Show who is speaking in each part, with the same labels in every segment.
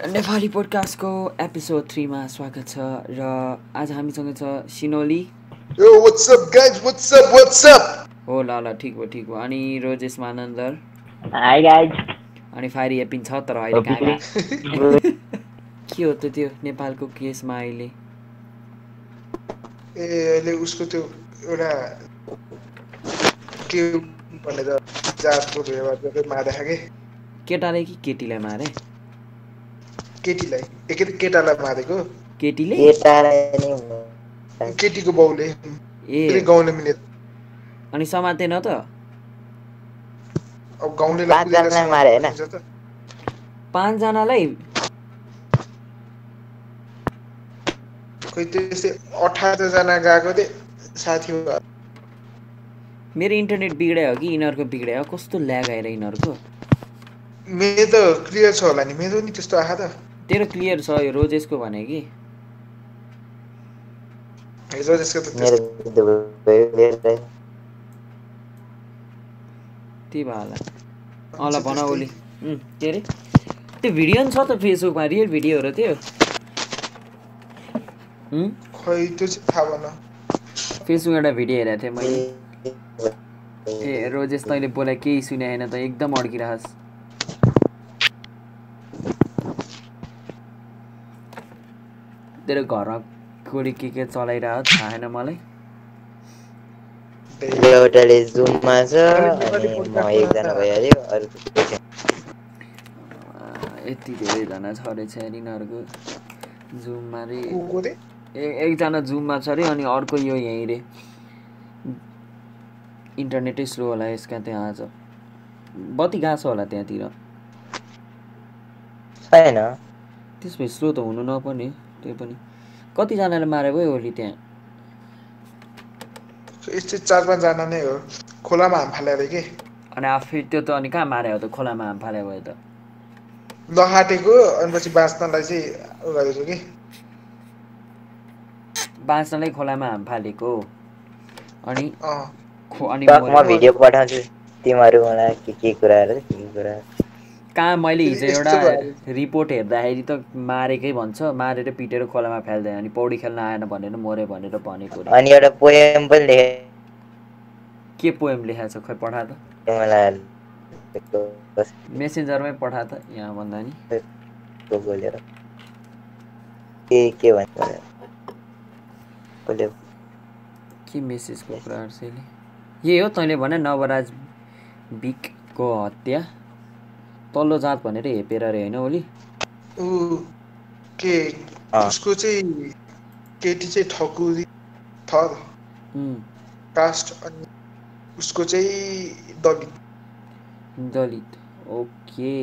Speaker 1: Nepali पोडकास्टको episode थ्रीमा स्वागत छ र आज हामीसँग छ सिनोली? हो ल ल ठिक भयो ठिक भयो। अनि रोजेश मानन्दर? अनि फाइरी एपिन छ तर अहिले के हो त त्यो नेपालको केसमा अहिले?
Speaker 2: ए अहिले उसको त्यो एउटा के भनेर जातको मारेको कि?
Speaker 1: केटाले कि केटीलाई मारे?
Speaker 2: केटीलाई केटालाई मारेको?
Speaker 1: केटीले?
Speaker 3: हुनु।
Speaker 2: केटीको बाउले।
Speaker 1: ए।
Speaker 2: गाउँले मिलेर
Speaker 1: अनि समातेन त?
Speaker 2: अब गाउँले
Speaker 3: पाँचजनालाई मारे होइन?
Speaker 1: पाँचजनालाई?
Speaker 2: खोइ त्यस्तै अठारजना गएको थिएँ साथी
Speaker 1: मेरो इन्टरनेट बिग्रियो कि यिनीहरूको बिग्रियो? कस्तो ल्याग आएर यिनीहरूको?
Speaker 2: मेरो त क्लियर छ होला नि। मेरो नि त्यस्तो आएको त।
Speaker 1: तेरो क्लियर छ यो रोजेसको भने कि। त्यही भयो होला। अँ ल भन ओली। के अरे? त्यो भिडियो नि छ त फेसबुकमा रियल भिडियोहरू त्यो?
Speaker 2: चाहिँ थाहा भएन।
Speaker 1: फेसबुकमा एउटा भिडियो हेरेको थिएँ मैले। ए रोजेस तैँले बोला केही सुने होइन त एकदम अड्किरहेस्। तेरो घरमा कोली के के चलाइरह थाहा छैन मलाई?
Speaker 3: एउटाले जुममा छ अनि म एकजना भइहाल्यो
Speaker 1: यति धेरैजना छ अरे यिनीहरूको जुममा रे? ए एकजना जुममा छ अरे अनि अर्को यो यहीँ रे। इन्टरनेटै स्लो होला यसका त्यहाँ आज। बत्ती गएको छ होला त्यहाँतिर?
Speaker 3: छैन।
Speaker 1: त्यस भए स्लो त हुनु नपर्ने। त्यो पनि। कतिजनाले मारे भयो ओली त्यहाँ?
Speaker 2: यस्तै चार पाँचजना नै हो। खोलामा हाम फालेर के?
Speaker 1: अनि आफै त्यो त अनि कहाँ मारे हो त? खोलामा हाम फाले भयो त।
Speaker 2: नहाटेको अनि पछि बाँच्नलाई चाहिँ उ गरेको कि?
Speaker 1: बाँच्नलाई खोलामा हाम फालेको अनि अनि।
Speaker 3: भिडियो पठाउँछु। तिमीहरू मलाई के के कुराहरू के के कुरा
Speaker 1: कहाँ मैले हिजो एउटा। रिपोर्ट हेर्दाखेरि त मारेकै भन्छ। मारेर पिटेर खोलामा फ्याल्दैन अनि पौडी खेल्न आएन भनेर मऱ्यो भनेर भनेको।
Speaker 3: अनि एउटा पोएम पनि लेखेँ।
Speaker 1: के पोएम लेखाएको छ खै पठा त। मेसेन्जरमै पठा त यहाँ भन्दा नि
Speaker 3: को के के भन्छ कसले
Speaker 1: के मेसेजको कुराहरू चाहिँ अहिले? यही हो तैँले भने नवराज बिकको हत्या। तल्लो जात भनेर हेपेर अरे होइन ओली?
Speaker 2: ऊ के। उसको चाहिँ केटी चाहिँ ठकुरी थर। कास्ट अनि उसको चाहिँ दलित।
Speaker 1: दलित ओके।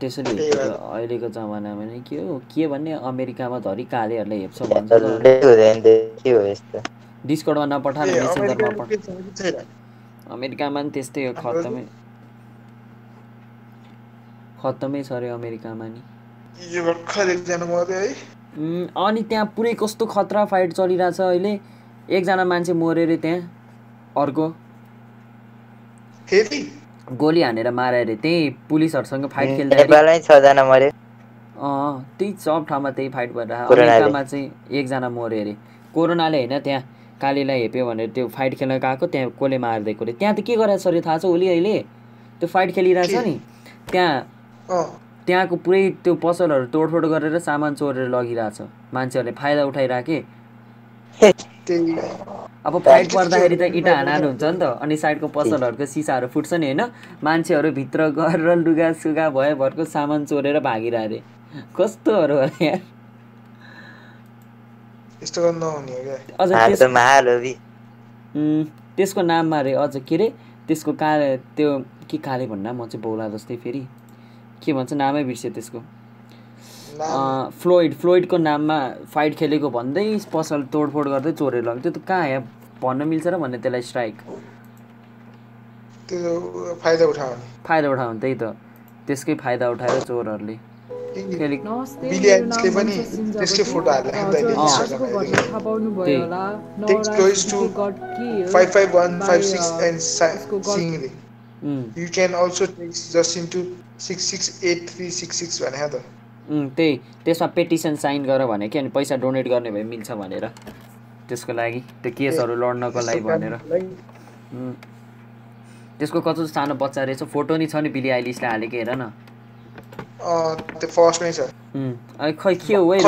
Speaker 1: त्यसरी। अहिलेको जमानामा नै के हो? के भन्ने अमेरिकामा धरि कालेहरूले हेप्छ भन्छ डिस्कर्डमा नपठा
Speaker 2: ए,
Speaker 1: मेसेन्जरमा
Speaker 2: अमेरिकामा
Speaker 1: पठ
Speaker 2: के छ कि छैन?
Speaker 1: अमेरिकामा नि त्यस्तै हो खत्तमै। खत्तमै छ अरे अमेरिकामा नि। अनि त्यहाँ पुरै कस्तो खतरा फाइट चलिरहेछ अहिले। एकजना मान्छे मऱ्यो अरे त्यहाँ अर्को।
Speaker 2: फेरि?
Speaker 1: गोली हानेर मारे अरे त्यही पुलिसहरूसँग फाइट
Speaker 3: मऱ्यो।
Speaker 1: अँ त्यही सब ठाउँमा त्यही फाइट
Speaker 3: कोरोनाले।
Speaker 1: अमेरिकामा चाहिँ एकजना मऱ्यो अरे। कोरोनाले होइन त्यहाँ कालीलाई हेप्यो भनेर त्यो फाइट खेल्न गएको त्यहाँ कसले मारिदिएको अरे। त्यहाँ त के गरेको छ अरे थाहा छ ओली अहिले। त्यो फाइट खेलिरहेछ? नि। त्यहाँ त्यहाँको पुरै त्यो पसलहरू तोडफोड गरेर सामान चोरेर लगिरहेछ। मान्छेहरूले फाइदा उठाइराखे। अब फाइट पर्दाखेरि त इँटा हानाहान हुन्छ नि त। अनि साइडको पसलहरूको सिसाहरू फुट्छ नि होइन। मान्छेहरू भित्र गएर लुगा सुगा भयो भरको सामान चोरेर भागिरहे। अरे कस्तोहरू होला यार। अझ त्यसको नाममा अरे अझ के अरे त्यसको काले त्यो के काले भन्दा म चाहिँ बौला जस्तै फेरि। के भन्छ नामै बिर्सेँ त्यसको। फ्लोइड फ्लोइडको नाममा फाइट खेलेको भन्दै पसल तोडफोड गर्दै चोरेर लग्यो त्यो त कहाँ यहाँ भन्न मिल्छ र भन्ने त्यसलाई स्ट्राइक
Speaker 2: फाइदा उठाउने
Speaker 1: फाइदा उठाउनु त्यही त। त्यसकै फाइदा उठाएर चोरहरूले।
Speaker 2: to You can also take just into six six eight three six six भने त।
Speaker 1: उम्, त्यही। त्यसमा पेटिसन साइन गर भने कि अनि पैसा डोनेट गर्ने भए मिल्छ भनेर। त्यसको लागि त्यो केसहरू लड्नको लागि भनेर। त्यसको कस्तो सानो बच्चा रहेछ फोटो नि छ नि बिली आइलिसले हालेको हेर न।
Speaker 2: अँ, त्यो फर्स्टमै छ।
Speaker 1: खै के हो? है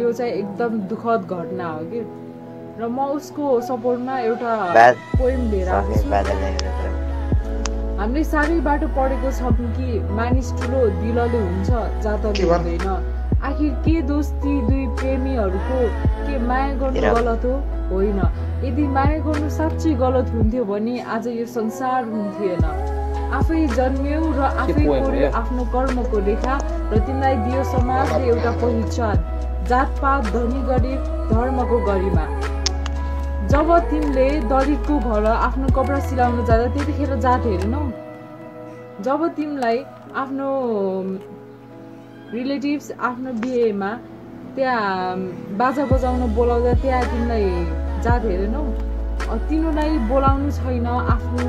Speaker 1: यो
Speaker 4: चाहिँ एकदम दुःखद घटना हो कि? र म उसको सपोर्टमा एउटा पोइम लिएर आएको छु हामीले साह्रै बाटो पढेको छौँ कि मानिस ठुलो दिलले हुन्छ जातले? हुँदैन। आखिर के दोष ती दुई प्रेमीहरूको? के माया गर्नु। गलत हो? होइन। यदि माया गर्नु साँच्चै गलत हुन्थ्यो भने आज यो संसार हुन्थेन। आफै जन्म्यौ र आफै
Speaker 1: poem हो
Speaker 4: कोर्यो
Speaker 1: यो?
Speaker 4: आफ्नो कर्मको रेखा र तिमीलाई दियो समाजले एउटा पहिचान। जातपात धनी गरिब धर्मको गरिमा। जब तिमीले दलितको घर आफ्नो कपडा सिलाउन जाँदा त्यतिखेर जात हेरेनौ। जब तिमीलाई आफ्नो रिलेटिभ्स आफ्नो बिहेमा त्यहाँ बाजा बजाउन बोलाउँदा त्यहाँ तिमीलाई जात हेरेनौ। तिनीहरूलाई बोलाउनु छैन आफ्नो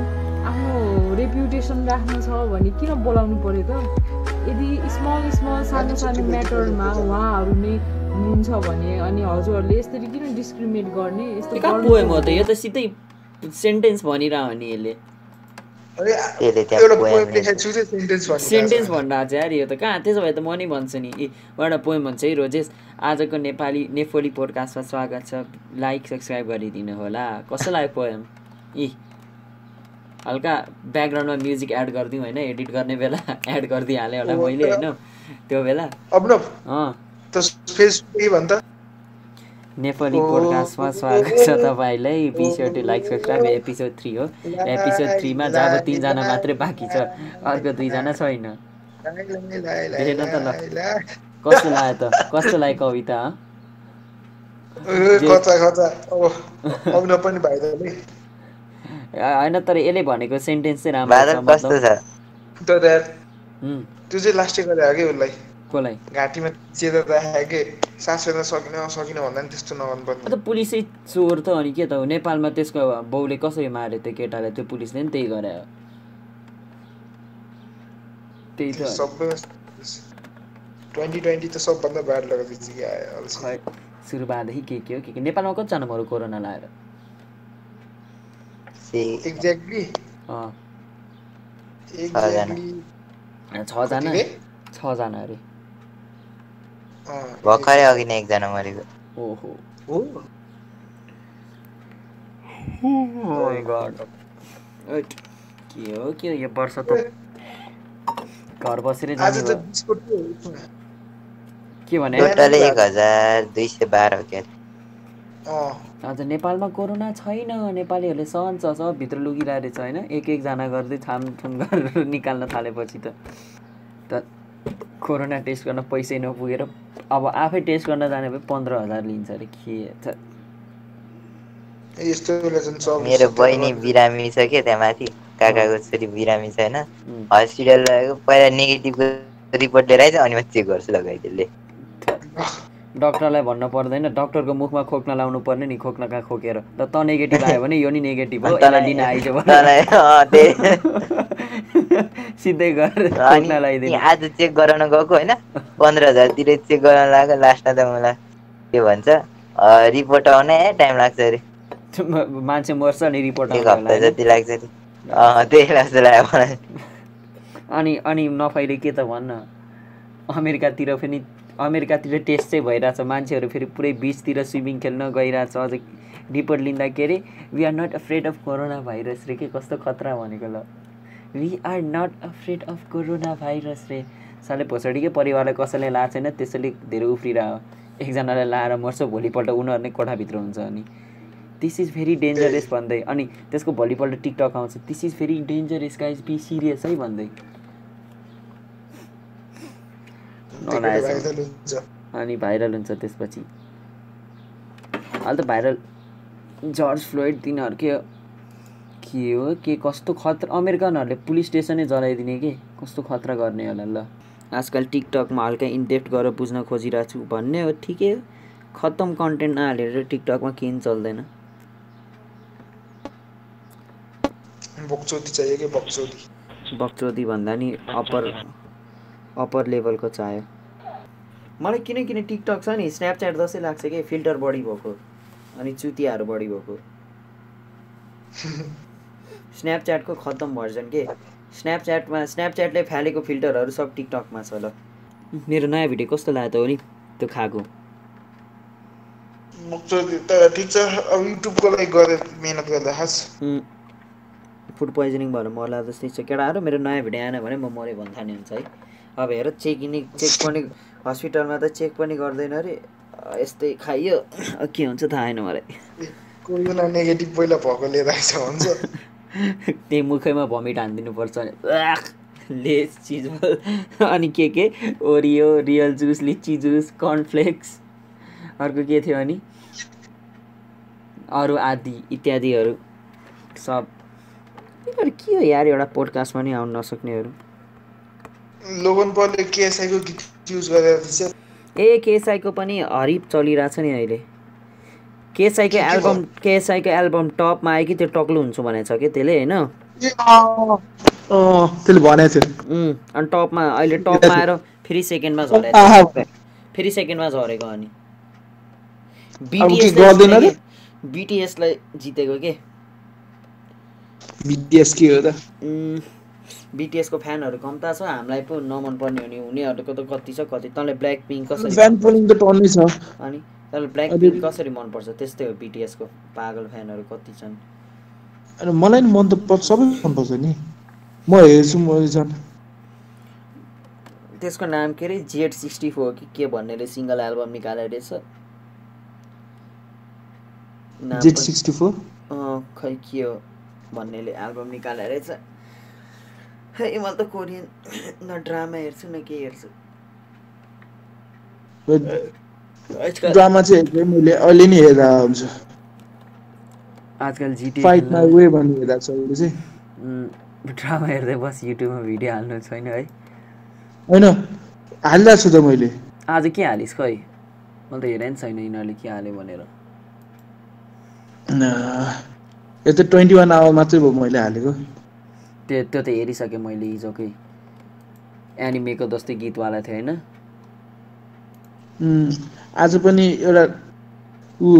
Speaker 4: आफ्नो रेप्युटेसन राख्नु छ भने किन बोलाउनु पर्यो त? यदि स्मल स्मल सानो सानो म्याटरमा उहाँहरू नै हुनुहुन्छ भने अनि हजुरहरूले यसरी किन डिस्क्रिमिनेट गर्ने? यस्तो
Speaker 1: पोएम हो त। यो त सिधै सेन्टेन्स भनिरह नि यसले।
Speaker 2: सेन्टेन्स
Speaker 1: भनिरहेको छ। यार यो त। कहाँ? त्यसो भए त म नि भन्छु नि। ए एउटा पोएम भन्छ है रोजेस आजको नेपाली नेफोली पोडकास्टमा स्वागत छ। लाइक सब्सक्राइब गरिदिनु होला। कस्तो लाग्यो पोएम इ हल्का ब्याकग्राउन्डमा म्युजिक एड गरिदिउँ होइन एडिट गर्ने बेला एड गरिदिइहालेँ होला मैले होइन? त्यो बेला?
Speaker 2: त फेसबुक के भन्छ
Speaker 1: नेपाली पोडकास्टमा स्वागत छ तपाईँलाई। बिस्यो to like subscribe episode three हो। एपिसोड थ्रीमा जब तिनजना मात्रै बाँकी छ अर्को दुईजना छैन। हेर त ल। कस्तो लाग्यो त? कस्तो लाग्यो कविता? होइन तर यसले भनेको सेन्टेन्स चाहिँ राम्रो छ
Speaker 2: त्यो चाहिँ लास्टै गरे हो कि उसलाई?
Speaker 1: कसलाई
Speaker 2: घाँटीमा चेता राखेको कि सास फेर्न सकिन सकिन भन्दा नि त्यस्तो नगर्नु पर्ने
Speaker 1: अन्त पुलिसै चोर त अनि के त हो नेपालमा त्यसको बाउले कसरी मार्यो त्यो केटालाई त्यो पुलिसले नि त्यही गरे हो त्यही त
Speaker 2: सबै ट्वेन्टी ट्वेन्टी त सबभन्दा ब्याड लगेको जित्यो आयो अल्छी।
Speaker 1: खै सुरुवादेखि के के हो के के नेपालमा कतिजना मऱ्यो कोरोना लाएर
Speaker 3: सी
Speaker 2: एक्ज्याक्टली
Speaker 1: छजना? छजना अरे
Speaker 3: भर्खरै अघि नै एकजना मरेको।
Speaker 1: ओहो।
Speaker 2: हो
Speaker 1: Oh के हो के हो यो वर्ष त घर बसेरै। के भने?
Speaker 3: टोटल एक हजार दुई सय बाह्र
Speaker 2: अँ,
Speaker 1: आज नेपालमा कोरोना छैन नेपालीहरूले सहन्छ सब भित्र लुगिरहेको रहेछ होइन? एक एकजना गर्दै छामथुम गरेर निकाल्न थालेपछि त। कोरोना टेस्ट गर्न पैसै नपुगेर अब आफै टेस्ट गर्न जाने भए पन्ध्र हजार लिन्छ अरे के
Speaker 3: मेरो बहिनी बिरामी छ क्या त्यहाँ माथि? काकाको छोरी बिरामी छ होइन? हस्पिटल लगेको पहिला नेगेटिभको रिपोर्ट लिएर आइज अनि मात्रै गर्छु लगाइदिएले
Speaker 1: डक्टरलाई भन्नु पर्दैन डक्टरको मुखमा खोक्न लाउनु पर्ने नि खोक्न कहाँ खोकेर। र त नेगेटिभ आयो भने यो नि नेगेटिभ हो यसलाई लिन आइज भने
Speaker 3: तँलाई अँ, त्यही
Speaker 1: सिधै
Speaker 3: नि आज चेक गराउन गएको होइन? पन्ध्र हजारतिर चेक गराउन लाग्यो लास्टमा त मलाई के भन्छ रिपोर्ट आउनै टाइम लाग्छ अरे।
Speaker 1: मान्छे मर्छ अनि रिपोर्ट
Speaker 3: एक हप्ता? जति लाग्छ अरे। त्यही लाग्छ लाग्यो मलाई।
Speaker 1: अनि अनि नफाइले के त भन्न? अमेरिकातिर पनि अमेरिकातिर टेस्ट चाहिँ भइरहेछ। मान्छेहरू फेरि पुरै बिचतिर स्विमिङ खेल्न गइरहेछ। अझै रिपोर्ट लिँदा के अरे we are not afraid of corona virus रे के कस्तो खतरा भनेको ल। We are not afraid of corona virus रे। साले भोसडीकै परिवारलाई कसैले लाएको छैन त्यसैले धेरै उफ्रिरह्यो एकजनालाई लाएर मर्छ भोलिपल्ट उनीहरू नै कोठाभित्र हुन्छ अनि। दिस इज भेरी डेन्जरस भन्दै। अनि त्यसको भोलिपल्ट टिकटक आउँछ। This is very dangerous guys be serious है भन्दै। अनि भाइरल हुन्छ त्यसपछि। अहिले त भाइरल जर्ज फ्लोइड तिनीहरू के हो? के कस्तो खतरा? अमेरिकनहरूले पुलिस स्टेसनै जलाइदिने के? कस्तो खतरा गर्ने होला ल। आजकल टिकटकमा हल्का इनडेप्थ गरेर बुझ्न खोजिरहेको छु भन्ने हो ठिकै हो। खत्तम कन्टेन्ट नहालेर टिकटकमा केही चल्दैन।
Speaker 2: बक्चौती चाहियो कि? बक्चौती।
Speaker 1: भन्दा नि अप्पर अप्पर लेभलको चाहियो। मलाई किन किन टिकटक छ नि? स्न्यापच्याट जस्तै लाग्छ कि? फिल्टर बढी भएको। अनि चुतियाहरू बढी भएको। स्न्यापच्याटको खत्तम भर्जन के? स्न्यापच्याटमा स्न्यापच्याटले फालेको फिल्टरहरू सब टिकटकमा छ ल। मेरो नयाँ भिडियो कस्तो लाग्यो त हो नि त्यो खाएको फुड पोइजनिङ भएर मर्ला जस्तै छ। केटाहरू मेरो नयाँ भिडियो आएन भने म मऱ्यो भन्ने थाल्ने हुन्छ है। अब हेर चेक इन चेक पनि हस्पिटलमा त चेक पनि गर्दैन अरे। यस्तै खाइयो। के हुन्छ थाहा छैन मलाई।
Speaker 2: कोरोना नेगेटिभ पहिला भएको लिएर आएछ भन्छ
Speaker 1: त्यही मुखैमा भमिट हानिदिनुपर्छ। लेस चिज अनि के के? Oreo Real juice litchi juice cornflakes अर्को के थियो अनि? अरू आदि इत्यादिहरू सब। यिनीहरू के हो यार एउटा पोडकास्टमा पनि आउनु नसक्नेहरू? ए केएसआईको पनि हरिप चलिरहेछ नि अहिले। केएसआईको एल्बम केएसआईको एल्बम टपमा आयो कि त्यो टक्लो हुन्छु भनेको छ कि त्यसले होइन? अनि टपमा अहिले टपमा आएर फेरि सेकेन्डमा झरेको फेरि सेकेन्डमा झरेको अनि? बिटिएसलाई जितेको के?
Speaker 2: बिटिएस के हो त?
Speaker 1: बिटिएसको फ्यानहरू कम्ता छ हामीलाई पो नमन पर्ने हो नि उनीहरूको त कति छ कति? तँलाई ब्ल्याक पिङ्क कसरी
Speaker 2: फ्यान त छ।
Speaker 1: अनि तँलाई ब्ल्याक पिङ्क कसरी मनपर्छ? त्यस्तै हो बिटिएसको पागल फ्यानहरू कति छन्?
Speaker 2: अनि मलाई नि मन त सबै मनपर्छ नि। म हेर्छु म
Speaker 1: त्यसको नाम के अरे? जेड सिक्सटी फोर कि के भन्नेले सिङ्गल एल्बम निकालेर रहेछ पनि-
Speaker 2: सिक्सटी फोर?
Speaker 1: खै के हो भन्नेले एल्बम निकालेर रहेछ है मैले त कोरियन न ड्रामा हेर्छु न के हेर्छु।
Speaker 2: ड्रामा चाहिँ हेर्दै मैले अहिले नि हेर्दा हुन्छ।
Speaker 1: आजकल जिटी
Speaker 2: फाइट माई वे भन्ने हेर्दा छ अहिले चाहिँ।
Speaker 1: ड्रामा हेर्दै बस युट्युबमा भिडियो हाल्नु छैन है।
Speaker 2: होइन हालिरहेको छु त मैले।
Speaker 1: आज के हालिस् खै? मैले त हेरेँ नि छैन यिनीहरूले के हाल्यो भनेर।
Speaker 2: यो त ट्वेन्टी वान आवर मात्रै भयो मैले हालेको।
Speaker 1: त्यो त्यो त हेरिसकेँ मैले हिजोकै। एनिमेको जस्तै गीतवाला थियो होइन?
Speaker 2: आज पनि एउटा ऊ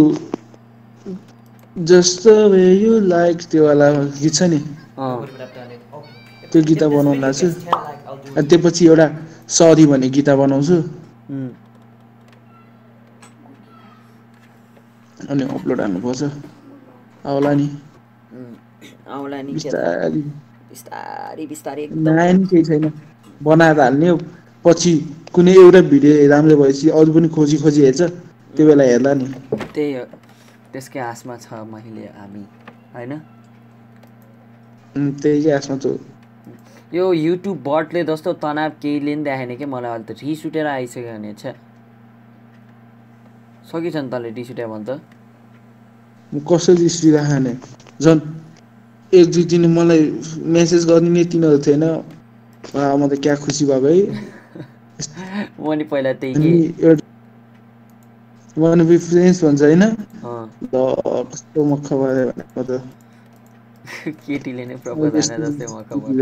Speaker 2: जस्तो वे यु लाइक त्यो वाला गीत छ नि। त्यो गीत बनाउनु लाग्छु अनि त्यसपछि एउटा सरी भन्ने गीत बनाउँछु। अनि अपलोड हाल्नुपर्छ। आउला नि। बिस्तारी।
Speaker 1: बिस्तारी बिस्तारी एकदम।
Speaker 2: नयाँ नि केही छैन। बनाएर हाल्ने हो। पछि कुनै एउटा भिडियो राम्रो भएपछि अरू पनि खोजी खोजी हेर्छ। त्यो बेला हेर्ला नि।
Speaker 1: त्यही हो। त्यसकै आशमा छ मैले हामी। होइन?
Speaker 2: उम्, त्यही आसमा त
Speaker 1: यो युट्युब बटले जस्तो तनाव केहीले नि देखाएन कि मलाई अहिले त रिस उठेर आइसक्यो भने छ्या सकिछ नि तँले रिस उठ्यो भने त।
Speaker 2: कसरी स्त्रीलाई खाने झन् एक दुई दिन मलाई मेसेज गरिदिने तिनीहरू थिएन। म त क्या खुसी भएको है
Speaker 1: म नि पहिला त्यही कि?
Speaker 2: वान बी फ्रेन्ड्स भन्छ होइन?
Speaker 1: अँ,
Speaker 2: ल कस्तो मक्ख भयो भनेको त
Speaker 1: केटीले नै प्रपोज हाने जस्तै म खबर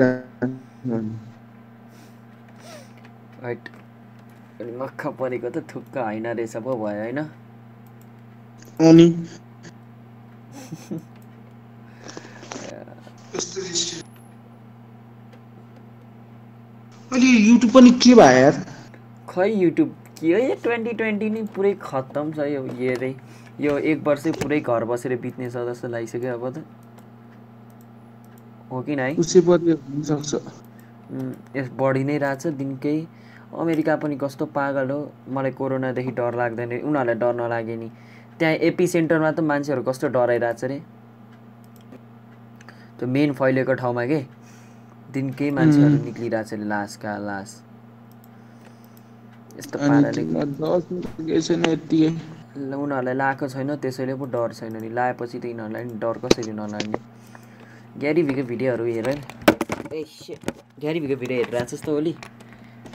Speaker 1: राइट अनि मक्ख परेको त थुक्क होइन रहेछ पो भयो होइन?
Speaker 2: अनि? अहिले युट्युब पनि के भयो यार?
Speaker 1: खै युट्युब के हो यो ट्वेन्टी ट्वेन्टी नै पुरै खत्तम छ यो यो रे यो एक वर्षै पुरै घर बसेर बित्ने छ जस्तो लागिसक्यो अब त। हो कि नै?
Speaker 2: हुनसक्छ।
Speaker 1: यस बढी नै रहेछ दिनकै। अमेरिका पनि कस्तो पागल हो। मलाई कोरोनादेखि डर लाग्दैन। उनीहरूलाई डर नलागे नि। त्यहाँ एपी सेन्टरमा त मान्छेहरू कस्तो डराइरहेछ रे। त्यो मेन फैलिएको ठाउँमा के? दिनकै मान्छेहरू. निक्लिरहेछ लासका लास। यस्तो पाराले। उनीहरूलाई लाएको छैन त्यसैले पो डर छैन नि। लाएपछि त यिनीहरूलाई नि डर कसरी नलाग्ने ग्यारी भिको भिडियोहरू हेर ए ग्यारी भिको भिडियो हेरिरहेको जस्तो ओली।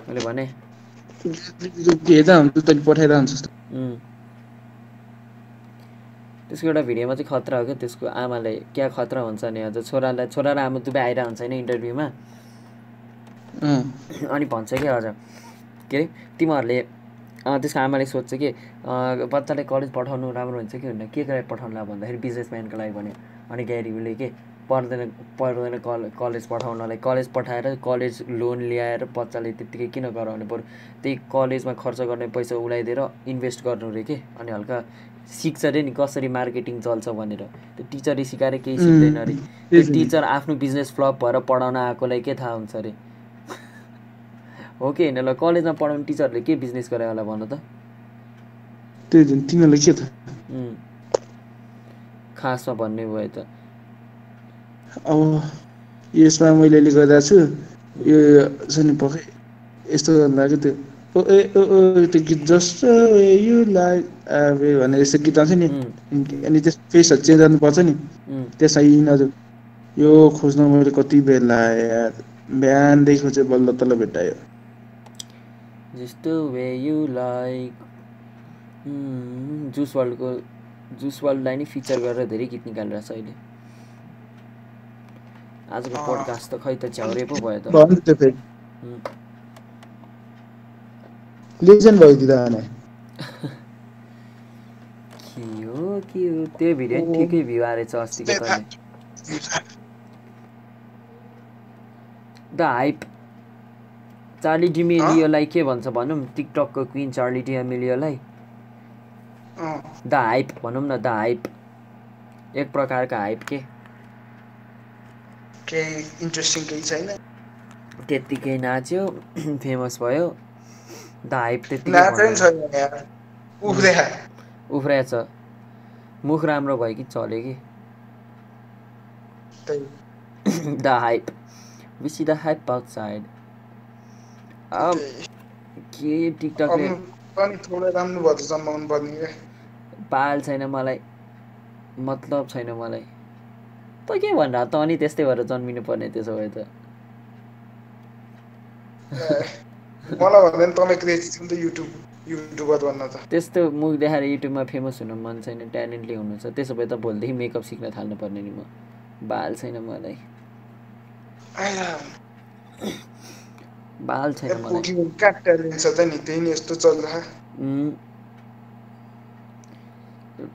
Speaker 1: मैले भने।
Speaker 2: हेर्दा हुन्छ।
Speaker 1: त्यसको एउटा भिडियोमा चाहिँ खतरा हो क्या? त्यसको आमालाई क्या खतरा हुन्छ नि अझ छोरालाई छोरा र आमा दुवै आइरहेको हुन्छ होइन इन्टरभ्यूमा? अनि भन्छ कि हजुर के अरे? तिमीहरूले त्यसको आमाले सोध्छ कि बच्चालाई कलेज पठाउनु राम्रो हुन्छ कि हुन्न? के गरेर पठाउनुलाई भन्दाखेरि बिजनेसम्यानको लागि भन्यो। अनि ग्यारीले के पढ्दैन पढ्दैन कल कलेज पठाउनलाई। कलेज पठाएर कलेज लोन ल्याएर बच्चाले त्यत्तिकै किन गराउने बरु? त्यही कलेजमा खर्च गर्ने पैसा उडाइदिएर इन्भेस्ट गर्नु रे के? अनि हल्का सिक्छ अरे नि कसरी मार्केटिङ चल्छ भनेर। त्यो टिचरले सिकाएर केही सिक्दैन अरे। त्यो। टिचर आफ्नो बिजनेस फ्लप भएर पढाउन आएकोलाई के थाहा हुन्छ अरे? हो कि होइन? ल कलेजमा पढाउने टिचरहरूले के बिजनेस गरे होला भन त।
Speaker 2: तिनीहरूलाई के थाहा.
Speaker 1: खासमा भन्ने भयो त।
Speaker 2: अब यसमा मैले अहिले गर्दा छु यो पक्कै यस्तो गर्नु लाग्यो त्यो। त्यो गीत लाइक आवे भनेर यस्तो गीत आउँछ नि। अनि त्यस फेसहरू चेन्ज गर्नुपर्छ नि. त्यसमा यिनीहरू यो खोज्न मैले कति लगाएँ यार बिहानदेखि खोजेँ बल्ल तल्ल भेट्टायो।
Speaker 1: जस्तो वे यु लाइक जुस वर्ल्डको जुस वर्ल्डलाई नै फिचर गरेर धेरै गीत निकालिरहेछ अहिले। आजको। पोडकास्ट त खै त झ्याउरे पो भयो त
Speaker 2: भयो नि त्यो फेरि
Speaker 1: उम्.
Speaker 2: लेजेन्ड भयो दिदा भने
Speaker 1: के हो? के हो त्यो भिडियो नि ठिकै भ्यू आएछ अस्तिको त द हाइप। चार्ली डिमेलियोलाई के भन्छ भनौँ? टिकटकको क्विन चार्ली डिमेलियोलाई द हाइप भनौँ न द हाइप। एक प्रकारको हाइप के?
Speaker 2: केही इन्ट्रेस्टिङ केही छैन।
Speaker 1: त्यत्तिकै नाच्यो फेमस भयो। द हाइप
Speaker 2: यार। उफ्रेखा
Speaker 1: उफ्रेछ मुख राम्रो भयो कि चल्यो कि? The hype. See the hype outside. अब के टिकटकले
Speaker 2: पनि थोरै राम्रो भयो त जन्माउनु पर्ने क्या
Speaker 1: पाल छैन मलाई। मतलब छैन मलाई। त के भनेर त अनि त्यस्तै भएर जन्मिनु पर्ने त्यसो भए त।
Speaker 2: मलाई भन्दा नि तपाईँ क्रेजी छ नि त युट्युब युट्युबर बन्न त।
Speaker 1: त्यस्तो मुख देखाएर युट्युबमा फेमस हुनु मन छैन ट्यालेन्टले हुनु छ त्यसो भए त भोलिदेखि मेकअप सिक्न थाल्नु पर्ने नि म। बाल छैन मलाई। बाल छैन मलाई।
Speaker 2: पोकेमोन कहाँ ट्यालेन्ट छ त नि त्यही नि यस्तो चल्छ
Speaker 1: उम्.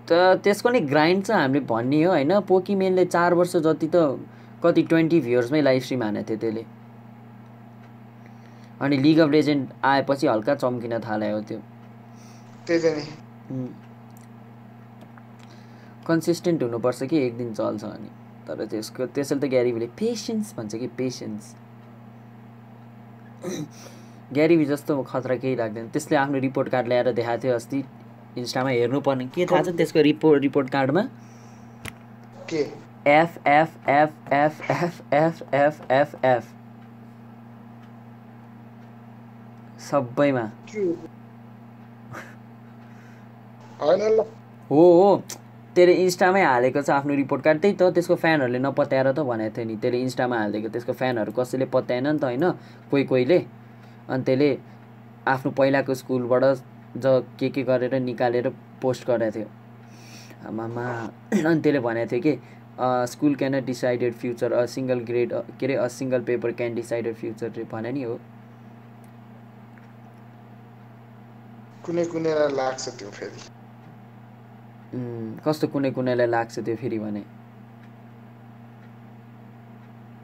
Speaker 1: त त्यसको नि ग्राइन्ड चाहिँ हामीले भन्ने हो होइन? पोकिमेनले चार वर्ष जति त कति ट्वेन्टी भ्युर्समै लाइभ स्ट्रिम हानेको थियो त्यसले। अनि लिग अफ लेजेन्ड आएपछि हल्का चम्किन थाल्यो हो त्यो कन्सिस्टेन्ट हुनुपर्छ कि एक दिन चल्छ अनि। तर त्यसको त्यसैले त ग्यारिबीले पेसेन्स भन्छ कि पेसेन्स ग्यारिबी जस्तो खतरा केही लाग्दैन। त्यसले आफ्नो रिपोर्ट कार्ड ल्याएर देखाएको थियो अस्ति। इन्स्टामा हेर्नुपर्ने। के थाहा छ त्यसको रिपोर्ट रिपोर्ट कार्डमा
Speaker 2: के?
Speaker 1: F F F F F F F F F सबैमा।
Speaker 2: हो?
Speaker 1: हो। त्यसले इन्स्टामै हालेको छ आफ्नो रिपोर्ट कार्ड त्यही त त्यसको फ्यानहरूले नपत्याएर त भनेको थियो नि। त्यसले इन्स्टामा हालिदिएको त्यसको फ्यानहरू कसैले पत्याएन नि त होइन? कोही कोहीले। अनि त्यसले आफ्नो पहिलाको स्कुलबाट ज के के गरेर निकालेर पोस्ट गरेको थियो। आमामा। अनि त्यसले भनेको थियो कि school can decided future a single grade के अरे a single paper can decided future भने नि हो।
Speaker 2: कुनै कुनैलाई लाग्छ त्यो फेरि।
Speaker 1: कस्तो कुनै कुनैलाई लाग्छ त्यो फेरि भने?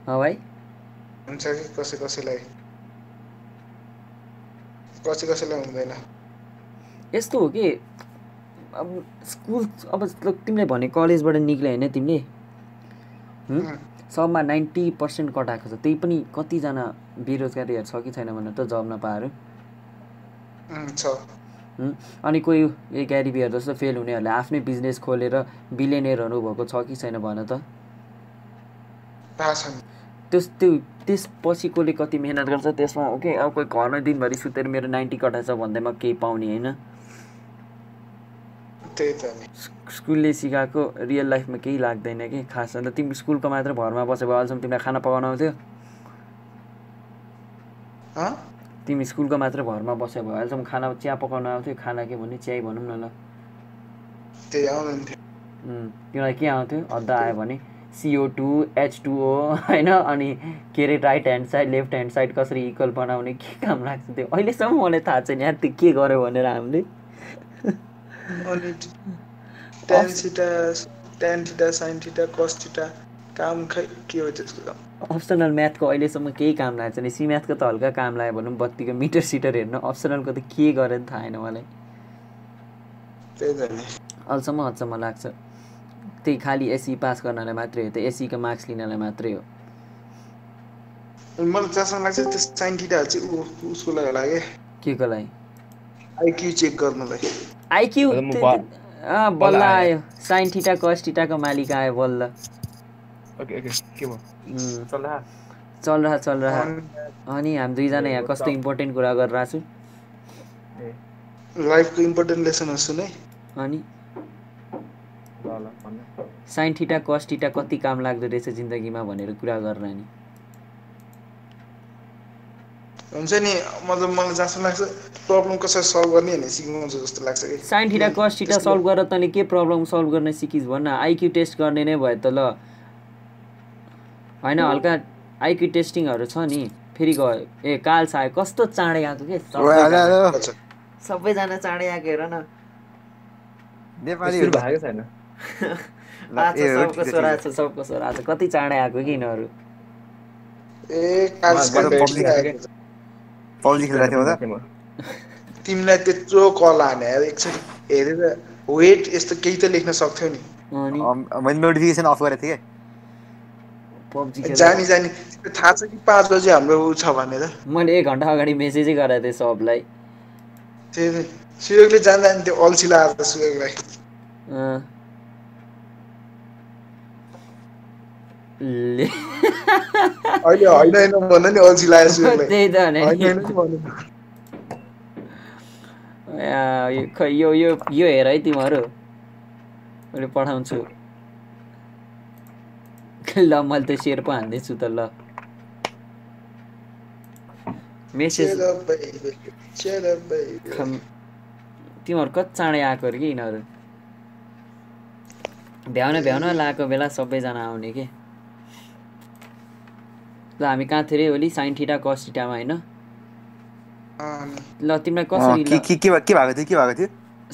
Speaker 1: भाइ?
Speaker 2: हुन्छ कि कसै कसैलाई? कसै कसैलाई हुँदैन।
Speaker 1: यस्तो हो कि अब स्कुल अब तिमीले भने कलेजबाट निक्ल्यो होइन तिमीले? सबमा नाइन्टी पर्सेन्ट कटाएको छ त्यही पनि कतिजना बेरोजगारीहरू छ कि छैन भनेर त जब नपाएर।
Speaker 2: छ?
Speaker 1: अनि कोही ए ग्यारिबीहरू जस्तो फेल हुनेहरूले आफ्नै बिजनेस खोलेर बिलियनियरहरू भएको छ कि छैन भन त? त्यस त्यो त्यसपछि कसले कति मिहिनेत गर्छ त्यसमा हो कि अब कोही घरमा दिनभरि सुतेर मेरो नाइन्टी कटाएछ भन्दैमा केही पाउने होइन। स्कुलले सिकाएको रियल लाइफमा केही लाग्दैन कि खास अन्त तिमी स्कुलको मात्र भरमा बसेको अहिलेसम्म तिमीलाई खाना पकाउनु आउँथ्यो? तिमी स्कुलको मात्र भरमा बस्यो भए अहिलेसम्म खाना चिया पकाउनु आउँथ्यो खाना के भन्ने चिया भनौँ न ल। तिमीलाई के आउँथ्यो? अद्दा आयो भने सिओ टू एच टुओ होइन? अनि के अरे right hand side left hand side कसरी इक्वल बनाउने के काम लाग्छ त्यो? अहिलेसम्म मलाई थाहा छैन यार त्यो के गर्यो भनेर हामीले।
Speaker 2: Ten ten theta sine theta cos theta काम खै के हो त्यसको काम
Speaker 1: अप्सनल म्याथको अहिलेसम्म केही काम लागेको छैन। सी म्याथको त हल्का काम लाग्यो भनौँ बत्तीको मिटर सिटर हेर्नु। अप्सनलको त के गरेर थाहा छैन मलाई। अहिलेसम्म अचम्म लाग्छ। त्यही खालि एसी पास गर्नलाई मात्रै हो त्यो एसीको मार्क्स लिनलाई मात्रै हो।
Speaker 2: मलाई जहाँसम्म लाग्छ त्यो साइन थिटाहरू चाहिँ ऊ उसको लागि होला क्या
Speaker 1: के को लागि?
Speaker 2: आइक्यू चेक गर्नलाई।
Speaker 1: आइक्यू बल्ल
Speaker 5: आयो।
Speaker 1: आयो। साइन ठिटा कस ठिटाको मालिक आयो बल्ल।
Speaker 5: ओके ओके के भयो?
Speaker 1: उम्,
Speaker 5: चल रहा
Speaker 1: चल रहा चल रहा अनि हामी दुईजना यहाँ कस्तो इम्पोर्टेन्ट कुरा गरिरहेको छु।
Speaker 2: लाइफको इम्पोर्टेन्ट लेसनहरू सुने
Speaker 1: अनि? साइन ठिटा कस ठिटा कति काम लाग्दो रहेछ जिन्दगीमा भनेर कुरा गरेर नि
Speaker 2: हुन्छ नि मतलब मलाई जहाँसम्म लाग्छ प्रब्लम कसरी सल्भ गर्ने भनेर सिकाउँछु जस्तो लाग्छ कि।
Speaker 1: साइन ठिटा कस ठिटा सल्भ गरेर तैँले के प्रब्लम सल्भ गर्न सिकिस् भन्न? आइक्यू टेस्ट गर्ने नै भयो त ल। होइन हल्का आइक्यू टेस्टिङहरू छ नि फेरि गयो। ए काल आयो कस्तो चाँडै आएको के सबैजना चाँडै आएको हेर न।
Speaker 5: नेपाली सुरु भएको छैन।
Speaker 1: आछ सबको छोरा छ सबको छोरा छ। कति चाँडै आएको कि? यिनीहरू
Speaker 2: तिमीलाई त्यत्रो कल हाने एकचोटि हेरेर वेट यस्तो केही त लेख्न सक्थ्यौ नि।
Speaker 6: मैले नोटिफिकेसन अफ गरेको थिएँ
Speaker 2: जानी जानी। त्यो थाहा छ कि पाँच बजी हाम्रो ऊ छ भनेर।
Speaker 1: मैले एक घन्टा अगाडि मेसेजै गराएको थिएँ सबलाई।
Speaker 2: त्यो सुयोगले जान्दा नि त्यो अल्छी लगाएर त सुयोगलाई।
Speaker 1: अँ। ले।
Speaker 2: अहिले होइन होइन भन नि अल्छी लाग्यो सुयोगलाई।
Speaker 1: त्यही त भने
Speaker 2: होइन होइन नि भन्नु।
Speaker 1: आ, यो- खै यो यो यो हेर है तिमीहरू। मैले पठाउँछु। ल मैले त सेयर पो हान्दैछु त ल मेसेज तिमीहरू कति चाँडै आएको अरे कि यिनीहरू भ्याउन भ्याउन लगाएको बेला सबैजना आउने के ल हामी कहाँ थियो अरे ओली साइन ठिटा कस ठिटामा होइन ल तिमीलाई कसरी
Speaker 6: के
Speaker 1: ल
Speaker 6: के के भए- के भएको थियो के भएको थियो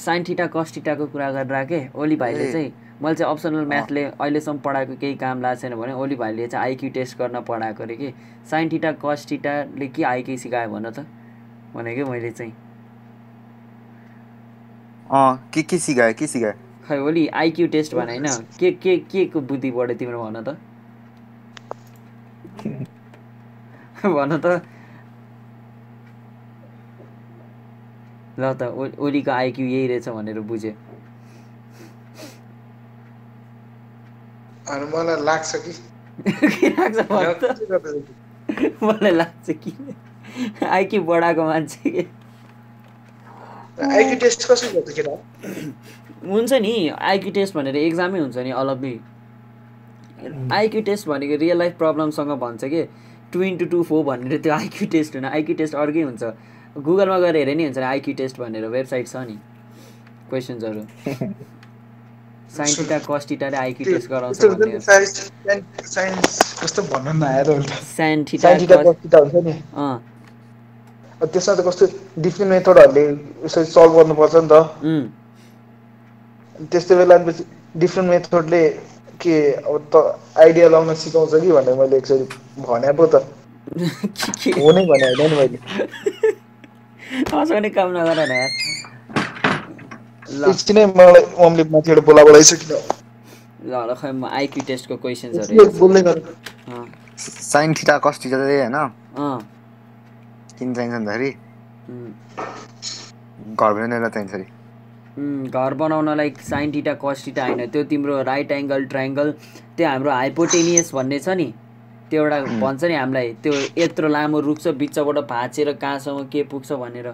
Speaker 1: साइन ठिटा कस ठिटाको कुरा गरेर के ओली भाइले। चाहिँ मैले चाहिँ अप्सनल म्याथले अहिलेसम्म पढाएको केही काम लागेको छैन भने ओली भाइले चाहिँ आइक्यू टेस्ट गर्न पढाएको अरे कि साइन ठिटा कस ठिटाले के आइक्यू सिकायो भन त? भनेको मैले चाहिँ।
Speaker 6: के के सिकायो के सिकायो?
Speaker 1: खै ओली आइक्यू टेस्ट भने होइन के के के को बुद्धि बढ्यो तिम्रो भन त? भन त। ल त ओलीको आइक्यू यही रहेछ भनेर बुझ्यो
Speaker 2: अनि मलाई लाग्छ कि
Speaker 1: मलाई लाग्छ कि? आइक्यू बढाएको मान्छे के?
Speaker 2: आइक्यू टेस्ट कसरी गर्छ केटा?
Speaker 1: हुन्छ नि आइक्यू टेस्ट भनेर एक्जामै हुन्छ नि अलग्गै आइक्यू टेस्ट भनेको रियल लाइफ प्रब्लमसँग भन्छ कि? टु इन्टु टू फोर भनेर त्यो आइक्यू टेस्ट होइन आइक्यू टेस्ट अर्कै हुन्छ। गुगलमा गएर हेरे नि हुन्छ आइक्यू टेस्ट भनेर वेबसाइट छ नि। क्वेसन्सहरू साइन्टिटा कस्टिटाले आइक्यू टेस्ट गराउँछ
Speaker 2: यस्तो हुन्छ
Speaker 1: भन्ने
Speaker 2: नि साइन्स साइन्स कस्तो भन्न नआएर उल्टा
Speaker 1: साइन्टिटा
Speaker 2: साइन्टिटा कस्टिटा हुन्छ नि।
Speaker 1: अँ।
Speaker 2: त्यसमा त कस्तो डिफ्रेन्ट मेथडहरूले यसरी सल्भ गर्नुपर्छ नि त। त्यस्तो बेला डिफ्रेन्ट मेथडले के अब त आइडिया लाउन सिकाउँछ कि भनेर मैले एकचोटि भने पो त। हो नै भने होइन नि मैले।
Speaker 1: हँसाउने काम नगर
Speaker 2: एकछिनै मलाई मम्मीले माथिबाट बोला बोलाइसकिन
Speaker 1: ल ल खै म आइक्यू टेस्टको क्वेसन्सहरू
Speaker 2: बोल्दै गर
Speaker 1: अँ।
Speaker 6: साइन ठिटा कस ठिटा चाहिँ होइन?
Speaker 1: अँ।
Speaker 6: किन चाहिन्छ भन्दाखेरि घर बनाउनेलाई चाहिन्छ अरे
Speaker 1: घर बनाउनलाई साइन टिटा कस टिटा होइन। त्यो तिम्रो राइट एङ्गल ट्राइङ्गल त्यो हाम्रो हाइपोटेनियस भन्ने छ नि। त्यो एउटा भन्छ नि हामीलाई। त्यो यत्रो लामो रुख छ बिचबाट भाँचेर कहाँसम्म के पुग्छ भनेर।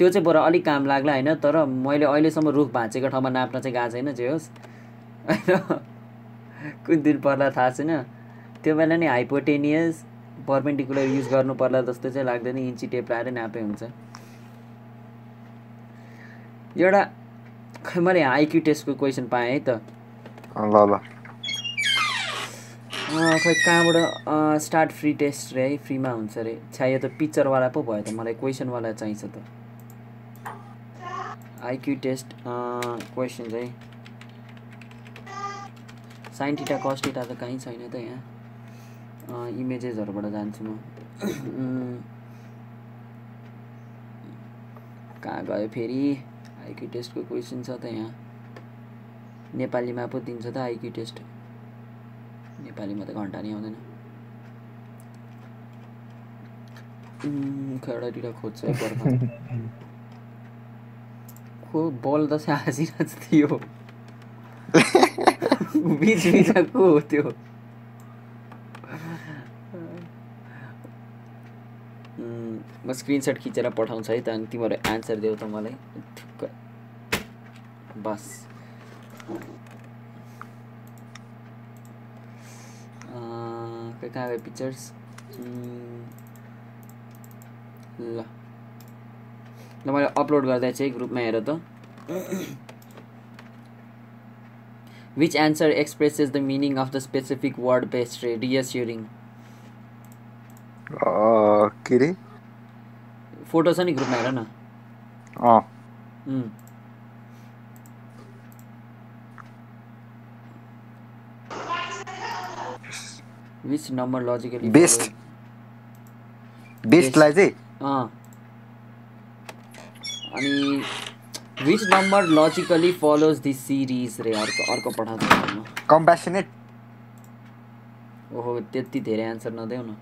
Speaker 1: त्यो चाहिँ बरु अलिक काम लाग्ला होइन तर मैले अहिलेसम्म रुख भाँचेको ठाउँमा नाप्न चाहिँ गएको छैन जे होस्। होइन? कुन दिन पर्ला थाहा छैन। त्यो बेला नि हाइपोटेनियस पर्पेन्डिकुलर युज गर्नु पर्ला जस्तो चाहिँ लाग्दैन इन्ची टेप लाएर नापे हुन्छ। एउटा खै मैले आइक्यू टेस्टको क्वेसन पाएँ है त।
Speaker 6: ल ल।
Speaker 1: खै कहाँबाट स्टार्ट फ्री टेस्ट रे है फ्रीमा हुन्छ अरे छ्या यो त पिक्चरवाला पो भयो त मलाई क्वेसनवाला चाहिन्छ त। आइक्यू टेस्ट क्वेसन चाहिँ साइन टिटा कस टिटा त कहीँ छैन त यहाँ। इमेजेसहरूबाट जान्छु म। कहाँ गयो फेरि? आइक्यू टेस्टको क्वेसन छ त यहाँ। नेपालीमा पो दिन्छ त आइक्यू टेस्ट नेपालीमा त घन्टा नि आउँदैन। एउटा दुइटा खोज्छ है खो बल चाहिँ हाँसिरहेको थियो। बिच बिचमा को हो त्यो। म स्क्रिनसट खिचेर पठाउँछु है त अनि तिमीहरू एन्सर देऊ त मलाई। ठुक्क। बस। कहाँ गयो पिक्चर्स ल। ल मैले अपलोड गर्दा चाहिँ ग्रुपमा हेर त। Which answer expresses the meaning of the specific word best रे रियस्युरिङ
Speaker 6: के अरे
Speaker 1: फोटो छ नि ग्रुपमा हेर न. Which number logically
Speaker 6: Best. बेस्टलाई चाहिँ?
Speaker 1: अँ। अनि which number logically follows this series रे? अर्को अर्को पठाउँछु
Speaker 6: कम्पेसनेट
Speaker 1: ओहो त्यति धेरै एन्सर नदेऊ न।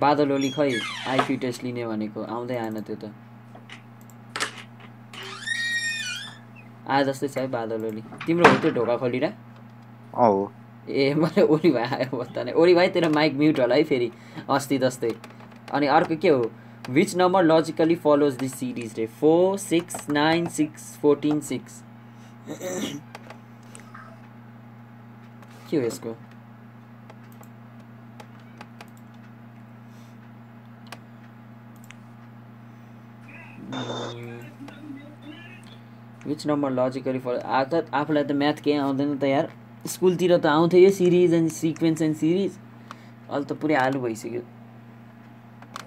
Speaker 1: बादल ओली खै आइक्यू टेस्ट लिने भनेको। आउँदै आएन त्यो त। आए जस्तै छ है बादल ओली तिम्रो हो त्यो ढोका खोलिरा
Speaker 6: हो।
Speaker 1: ए मैले ओली भाइ आयो बस्दा नै। ओली भाइ तेरो माइक म्युट होला है फेरि। अस्ति जस्तै। अनि अर्को के हो? Which number logically follows this series रे four six nine six fourteen six के हो यसको विच नम्बर लजिकली फलो आ त आफूलाई त म्याथ केही आउँदैन त यार। स्कुलतिर त आउँथ्यो यो series and sequence and series अहिले त पुरै आलु भइसक्यो।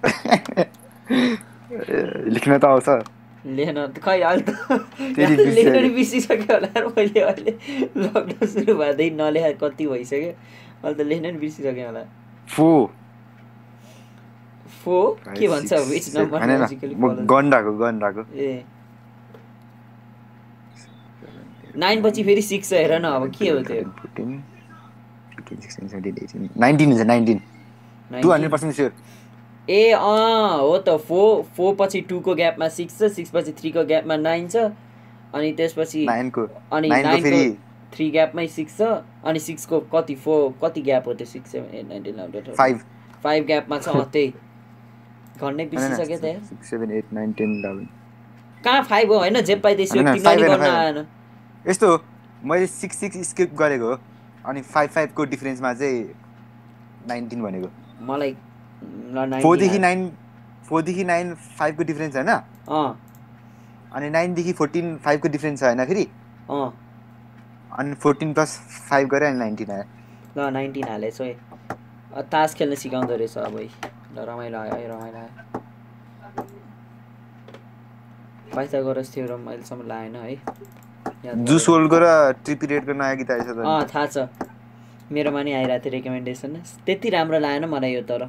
Speaker 6: लेख्न त आउँछ।
Speaker 1: लेख्न त खै अहिले त लेख्न। नि। बिर्सिसक्यो होला मैले अहिले लकडाउन सुरु भएदेखि नलेखा कति भइसक्यो। अहिले त लेख्न नि बिर्सिसकेँ होला।
Speaker 6: फो।
Speaker 1: फो? के भन्छ विच नम्बर
Speaker 6: गन्डाको गन्डाको
Speaker 1: ए। नाइन पछि फेरि सिक्स छ हेर न अब के हो त्यो?
Speaker 6: नाइन्टिन हुन्छ nineteen two hundred percent sure
Speaker 1: ए अँ हो त फोर फोर पछि टूको ग्यापमा सिक्स छ सिक्स पछि थ्रीको ग्यापमा नाइन छ अनि त्यसपछि अनि
Speaker 6: नाइनको
Speaker 1: थ्री ग्यापमै सिक्स छ अनि सिक्सको कति फोर कति ग्याप हो त्यो six seven eight nine ten eleven
Speaker 6: five.
Speaker 1: Five ग्यापमा छ त्यही। घन्नै बिर्सिसक्यो त कहाँ फाइभ हो? होइन जे पाइ त्यसो
Speaker 6: होइन,
Speaker 1: तिमीलाई नि
Speaker 6: five होइन,
Speaker 1: गर्न। आएन।
Speaker 6: यस्तो हो, मैले सिक्स सिक्स स्किप गरेको हो अनि फाइभ फाइभको डिफरेन्समा चाहिँ नाइन्टिन भनेको।
Speaker 1: मलाई ल, 19
Speaker 6: फोरदेखि। नाइन फोरदेखि नाइन फाइभको डिफरेन्स होइन?
Speaker 1: अँ।
Speaker 6: अनि नाइनदेखि फोर्टिन फाइभको डिफरेन्स छ होइन फेरि?
Speaker 1: अँ।
Speaker 6: अनि फोर्टिन प्लस फाइभ गऱ्यो अनि नाइन्टिन आयो।
Speaker 1: ल नाइन्टिन हालेछ है। अँ, तास खेल्न सिकाउँदो रहेछ अब है। ल रमाइलो आयो है रमाइलो आयो। पाइथागोरस थ्योरम अहिलेसम्म लाएन है।
Speaker 6: जुस
Speaker 1: गरेँ।
Speaker 6: वर्ल्डको र ट्रिपिरियडको नयाँ गीत आएछ
Speaker 1: थाहा छ। मेरोमा नि आइरहेको थियो रेकमेन्डेसन त्यति राम्रो लागेन मलाई यो तर।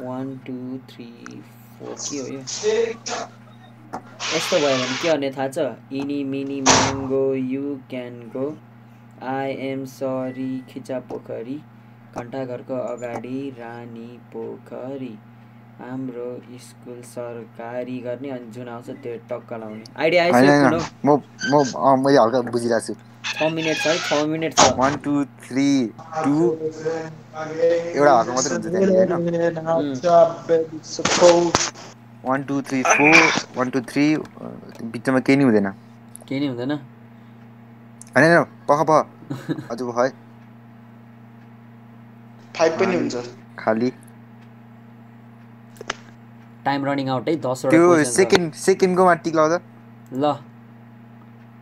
Speaker 1: वान टू थ्री फोर के हो यो? यस्तो भयो भने के गर्ने थाहा छ? Eeny meeny mango you can go. I am sorry Khicha Pokhari. घन्टाघरको अगाडि रानी पोखरी। हाम्रो स्कुल सरकारी गर्ने अनि जुन आउँछ त्यो टक्क लाउने। आइडिया आइसक्यो
Speaker 6: मैले हल्का बुझिरहेको छु।
Speaker 1: छ मिनट छ है छ मिनट छ।
Speaker 6: वान टू थ्री टू एउटा हक मात्रै हुन्छ त्यहाँनिर one two three four one two three बिचमा केही नै हुँदैन।
Speaker 1: केही नै हुँदैन।
Speaker 6: होइन होइन पख पख। अझ पख है।
Speaker 2: फाइभ पनि हुन्छ।
Speaker 6: खाली।
Speaker 1: टाइम रनिङ आउट है दसवटा
Speaker 6: त्यो। सेकेन्ड सेकेन्डकोमा टिक लाउँदा
Speaker 1: ल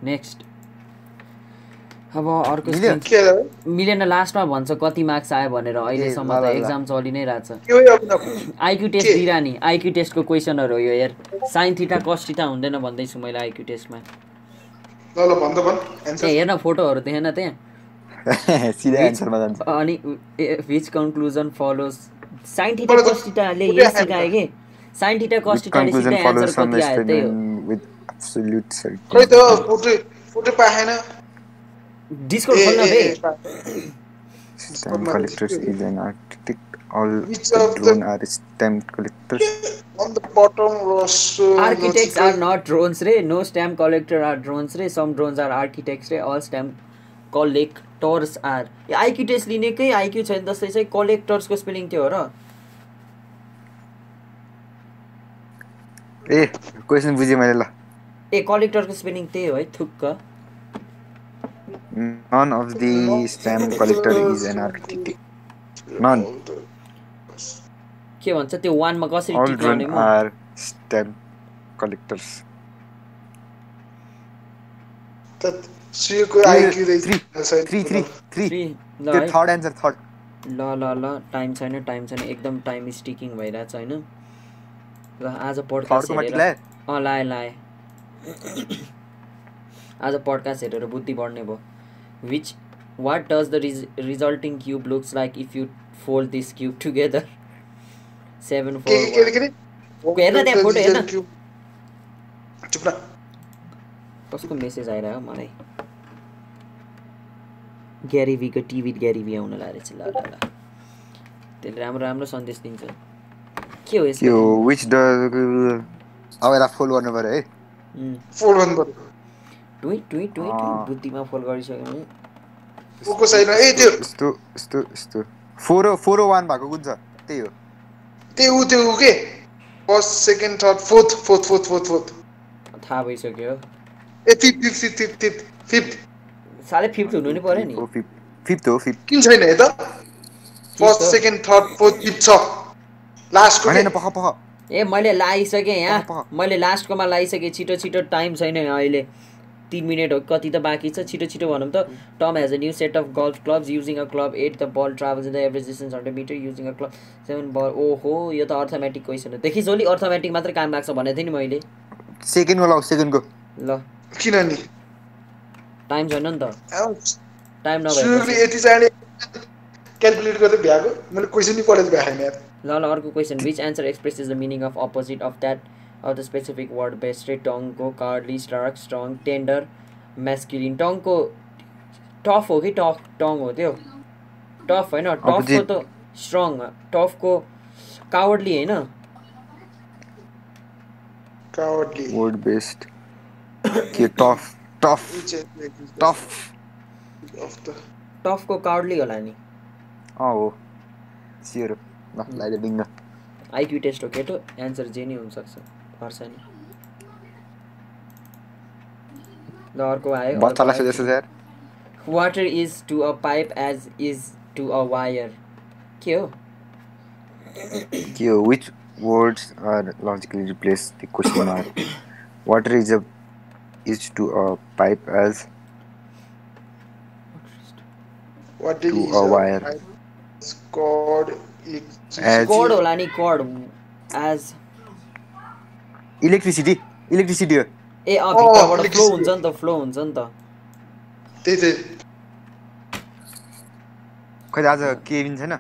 Speaker 1: नेक्स्ट अब अर्को? मिलेन लास्टमा भन्छ कति मार्क्स आयो भनेर अहिलेसम्म त। एक्जाम चलि नै रहेछ।
Speaker 2: के हो अब
Speaker 1: आइक्यू टेस्ट
Speaker 2: के?
Speaker 1: दिइरह नि आइक्यू टेस्टको क्वेसनहरू हो यो हेर साइन थिटा कस थिटा हुँदैन भन्दैछु मैले आइक्यू टेस्टमा हेर्न फोटोहरू देखेन त्यहाँ। अनि which conclusion follows sine theta
Speaker 2: मलाई त
Speaker 1: कस थिटाले
Speaker 2: पुरै
Speaker 1: यही सिकायो कि? साइन थिटा कस
Speaker 6: Which
Speaker 1: थिटाले
Speaker 6: conclusion
Speaker 1: सिधै
Speaker 6: follows
Speaker 1: एन्सर कति आयो त्यही हो।
Speaker 2: ए,
Speaker 1: खोल्न बे
Speaker 6: Stamp collectors is an architect. All the
Speaker 2: of the-
Speaker 6: drone are stamp collectors.
Speaker 2: on the bottom was uh,
Speaker 1: architects
Speaker 2: notified-
Speaker 1: are not drones रे no stamp collector are drones रे सम ड्रोन्स आर आर्किटेक्ट्स रे all stamp collectors are यो IQ test लिनेकै IQ छैन जस्तै चाहिँ कलेक्टर्सको spelling थियो र।
Speaker 6: ए क्वेसन बुझेँ मैले ल।
Speaker 1: ए कलेक्टरको स्पेलिङ त्यही हो है थुक्क।
Speaker 6: None of the stamp collector is an architect. None.
Speaker 1: के भन्छ त्यो वानमा कसरी
Speaker 6: All
Speaker 1: टिक गर्ने म
Speaker 6: are stamp collectors.
Speaker 2: त सुयोको
Speaker 6: ए,
Speaker 2: IQ
Speaker 6: three, Three, three, three.
Speaker 1: Three ल
Speaker 6: त्यो थर्ड एन्सर थर्ड
Speaker 1: ल ल ल टाइम छैन टाइम छैन एकदम टाइम स्टिकिङ भइरहेछ होइन ल आज पडकास्ट हेरेर अँ लाएँ लाएँ आज पडकास्ट हेरेर बुद्धि बढ्ने भयो। Which what does the re resulting cube looks like if you fold this cube together seven four हेर्न त्यहाँ फोटो हेर्न कसको मेसेज आइरह्यो मलाई? ग्यारिभीको टिभी ग्यारिभी आउन लागेछ ल ल ल। त्यसले राम्रो राम्रो सन्देश दिन्छ। के हो यसको
Speaker 6: विच ड अब यसलाई फोल्ड गर्नु पऱ्यो है।
Speaker 2: फोल्ड गर्नु पर्यो
Speaker 1: टुइ टुइ टुइ। बुद्धिमा फोल गरिसक्यो भने
Speaker 2: को छैन? ए त्यो।
Speaker 6: यस्तो यस्तो यस्तो। फोर फोर वान भएको कुन छ? त्यही हो।
Speaker 2: त्यो ऊ त्यो के? First second third fourth fourth fourth fourth fourth.
Speaker 1: थाहा भइसक्यो।
Speaker 2: ए fifth fifth fifth fifth fifth
Speaker 1: साह्रै फिफ्थ हुनु नि पऱ्यो नि।
Speaker 6: हो फिफ्थ। फिफ्थ हो फिफ्थ।
Speaker 2: किन छैन यता? फर्स्ट
Speaker 1: हो?
Speaker 2: सेकेन्ड थर्ड फोर्थ फिफ्थ छ। लास्टको
Speaker 6: होइन? होइन, पख पख।
Speaker 1: ए मैले लगाइसकेँ यहाँ। मैले लास्टकोमा लगाइसकेँ छिटो छिटो टाइम छैन अहिले। तिन मिनट हो कति त बाँकी छ छिटो छिटो भनौँ त। Tom has a new set of golf clubs using a club at the ball travels in the average distance hundred metre using a club seven ball ओहो यो त अर्थमेटिक क्वेसन हो। देखि जोली अर्थमेटिक मात्रै काम लाग्छ भनेको थिएँ नि मैले।
Speaker 6: सेकेन्डको लाउ सेकेन्डको।
Speaker 1: ल।
Speaker 2: किन नि
Speaker 1: टाइम छैन नि त। टाइम
Speaker 2: क्यालकुलेट गर्दै भ्याएको मैले क्वेसन नै पढेर भ्याएन यार
Speaker 1: ल ल अर्को question which answer expresses the meaning of opposite of that of the specific word बेस्ट्रे टङको cowardly stark strong tender masculine टङको tough हो कि टफ टङ हो त्यो टफ होइन टफको. त स्ट्रङ टफको कावर्डली होइन
Speaker 2: कावर्डली
Speaker 6: वर्ड बेस्ड के tough tough tough
Speaker 2: of the
Speaker 1: टफको cowardly होला नि
Speaker 6: अँ हो सियर हो ल लगाइदियो डिङ्ग
Speaker 1: आइक्यू टेस्ट हो केटो एन्सर जे नै हुनसक्छ पर्छ नि। ल अर्को आयो।
Speaker 6: बच्चालाई सोधेको छ यार
Speaker 1: water is to a pipe as is to a wire के हो?
Speaker 6: के हो? Which words are logically replace the question mark water is a is to a pipe as
Speaker 2: What
Speaker 6: To a As-
Speaker 1: कड होला नि कड एज
Speaker 6: इलेक्ट्रिसिटी इलेक्ट्रिसिटी हो
Speaker 1: ए अँ भित्रबाट फ्लो. हुन्छ नि त फ्लो हुन्छ नि त
Speaker 2: त्यही त्यही
Speaker 6: खै त आज केबिन छैन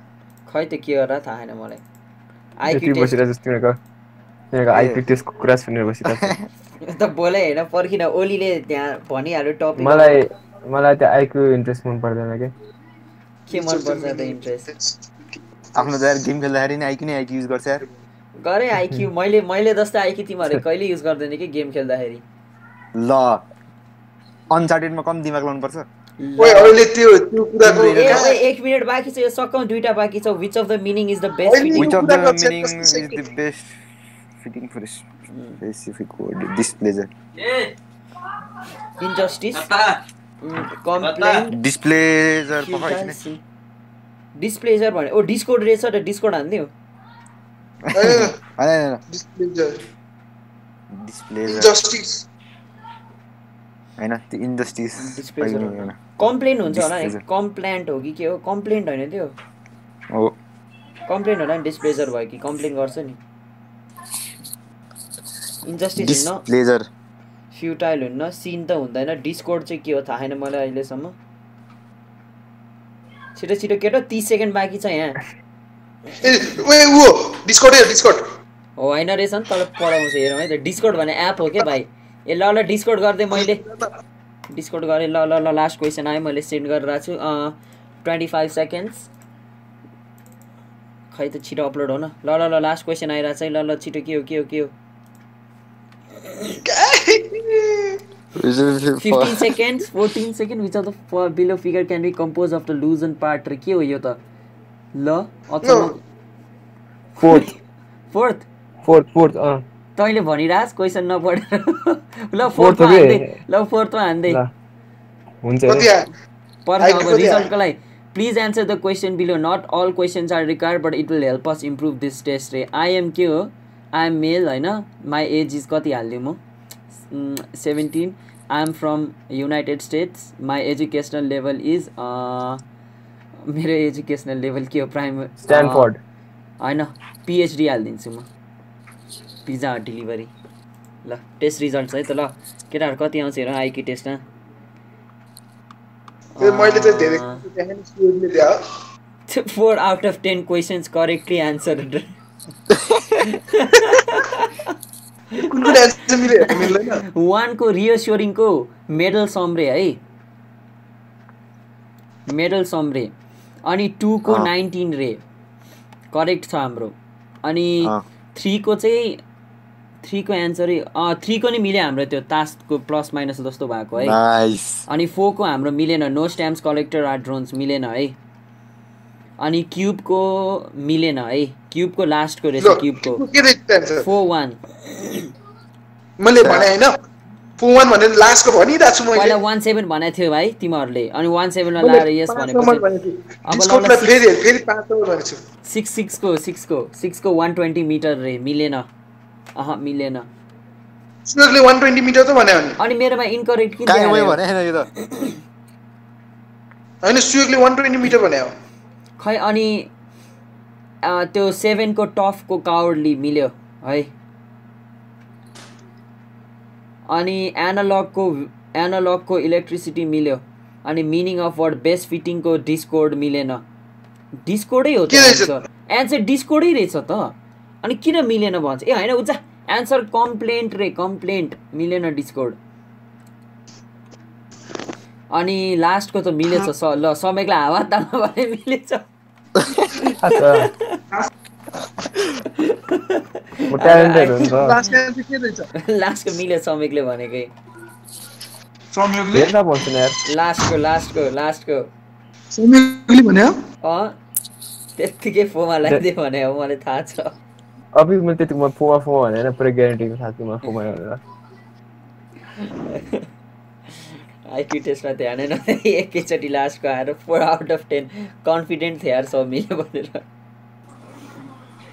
Speaker 1: खै त्यो के गरेर थाहा छैन मलाई आइक्यू टेस्ट
Speaker 5: बसिरहेको छ तिमीहरूको तिमीहरूको। आइक्यू टेस्टको कुरा सुनेर बसिरहेको
Speaker 1: त बोले होइन पर्खिन ओलीले त्यहाँ भनिहाल्यो टपिक
Speaker 5: मलाई मलाई त्यो आइक्यू इन्ट्रेस्ट मन पर्दैन कि
Speaker 1: के मनपर्छ त इन्ट्रेस्ट
Speaker 6: आफ्नो त यार गेम खेल्दाखेरि नि आइकन आइक युज गर्छ यार
Speaker 1: गरे आइक्यू मैले मैले जस्तो आइक्यू तिमीहरूले कहिले युज गर्दैन कि गेम खेल्दाखेरि?
Speaker 6: ल। अनचार्टेडमा कम दिमाग लाउनुपर्छ।
Speaker 2: ओए अहिले त्यो त्यो कुराको
Speaker 1: ए ओए, एक मिनट बाँकी छ यो सक्कौँ दुइटा बाँकी छ which of the meaning is the best
Speaker 6: which of the meaning is the best fitting for specific word displeasure
Speaker 1: injustice complain
Speaker 6: displeasure
Speaker 1: displeasure भने ओ डिस्कोड रहेछ र डिस्कोड हानिदियो?
Speaker 6: होइन होइन त्यो इन्डस्ट्रिज
Speaker 1: डिस्प्लेजर कम्प्लेन हुन्छ होला नि. कम्प्लेन्ट हो कि के हो? कम्प्लेन्ट होइन त्यो।
Speaker 6: हो।
Speaker 1: कम्प्लेन होला नि डिस्प्लेजर भयो कि? कम्प्लेन गर्छ नि। इन्जस्टिस हुन्न।
Speaker 6: डिस्प्लेजर
Speaker 1: फ्युटाइल हुन्न। सिन त हुँदैन। डिस्कोड चाहिँ के हो? थाहा छैन मलाई अहिलेसम्म। छिटो छिटो केटो तिस सेकेन्ड बाँकी छ यहाँ।
Speaker 2: डिस्कर्ड डिस्कर्ड
Speaker 1: होइन रहेछ नि तल पढाउँछ हेरौँ है त डिस्कोड भन्ने एप हो क्या भाइ? ए ल ल डिस्कोड गरिदिएँ मैले। डिस्कोड गरेँ ल ल ल लास्ट क्वेसन आयो मैले सेन्ड गरिरहेको छु ट्वेन्टी फाइभ सेकेन्ड्स खै त छिटो अपलोड हो न। ल ल ल लास्ट क्वेसन आइरहेको छ है ल ल छिटो के हो के हो के हो? Fifteen seconds fourteen second which of the below figure can be compose of the loosen part र के हो यो त? ल अचम्म।
Speaker 5: फोर्थ।
Speaker 1: फोर्थ?
Speaker 5: फोर्थ फोर्थ अँ।
Speaker 1: तैँले भनिरहेस् क्वेसन नपढेर। ल फोर्थमा? हान्दै। ल फोर्थमा हान्दै।
Speaker 5: ल। हुन्छ
Speaker 1: रिजल्टको लागि। Please answer the question below not all questions are required but it will help us improve this test रे आई एम के हो? आई एम मेल होइन? माई एज इज कति हालिदिउँ म? Seventeen I am from United States my educational level is मेरो educational level के हो प्राइम
Speaker 5: स्ट्यान्डफोर्ड
Speaker 1: होइन पिएचडी हालिदिन्छु म। Pizza Hut delivery. ल टेस्ट रिजल्ट है त ल। केटाहरू कति आउँछ हेर आइक्यू टेस्टमा।
Speaker 2: ए, मैले त धेरै देखेँ नि, सुरजले दियो
Speaker 1: four out of ten questions correctly answer वानको रियोस्योरिङको मेडल सम्रे है। मेडल सम्रे अनि टूको। नाइन्टिन रे। करेक्ट छ हाम्रो। अनि। थ्रीको चाहिँ थ्रीको एन्सरै अँ थ्रीको नि मिल्यो हाम्रो त्यो तासको प्लस माइनस जस्तो भएको है।
Speaker 6: नाइस
Speaker 1: अनि फोरको हाम्रो मिलेन। No stamps collector are drones मिलेन है। अनि क्युबको मिलेन है। क्युबको लास्टको रहेछ क्युबको फोर वान
Speaker 2: मैले भने होइन। वान भनेर लास्टको भनिरहेको छु
Speaker 1: पहिला
Speaker 2: मैले।
Speaker 1: वान सेभेन भनेको थियो भाइ तिमीहरूले। अनि वान सेभेनमा लाएर यस भनेपछि सिक्स सिक्सको सिक्सको सिक्सको वान ट्वेन्टी मिटर रे मिलेन। अह मिलेन।
Speaker 2: सुरजले वान ट्वेन्टी मिटर त भन्यो भने।
Speaker 1: अनि मेरोमा इन्करेक्ट किन
Speaker 6: होइन यो त।
Speaker 2: होइन सुयोगले वान ट्वेन्टी मिटर भने हो
Speaker 1: खै अनि त्यो सेभेनको टफको कावर्डली मिल्यो है? अनि एनालगको एनालगको इलेक्ट्रिसिटी मिल्यो अनि मिनिङ अफ वर्ड बेस्ट फिटिङको डिस्कोड मिलेन। डिस्कोडै हो त? एन्सर एन्सर डिस्कोडै रहेछ त। अनि किन मिलेन भन्छ? ए होइन उजा। एन्सर कम्प्लेन्ट रे कम्प्लेन्ट मिलेन डिस्कोड अनि लास्टको त मिलेछ स ल समयलाई हावा ताल्न भने मिलेछ।
Speaker 5: म
Speaker 1: लास्टको मिल्यो समेकले भनेकै लास्टको लास्टको लास्टको त्यत्तिकै फोमा लगाइदियो भने हो मलाई थाहा छ
Speaker 5: अभी मैले त्यति म फोमा फोमा भने होइन पुरै ग्यारेन्टीको साथमा फोमा भनेर
Speaker 1: आइक्यू टेस्टमा ध्यानै नदिए एकैचोटि लास्टको आएर four out of ten confident थियो यार सब मिल्यो भनेर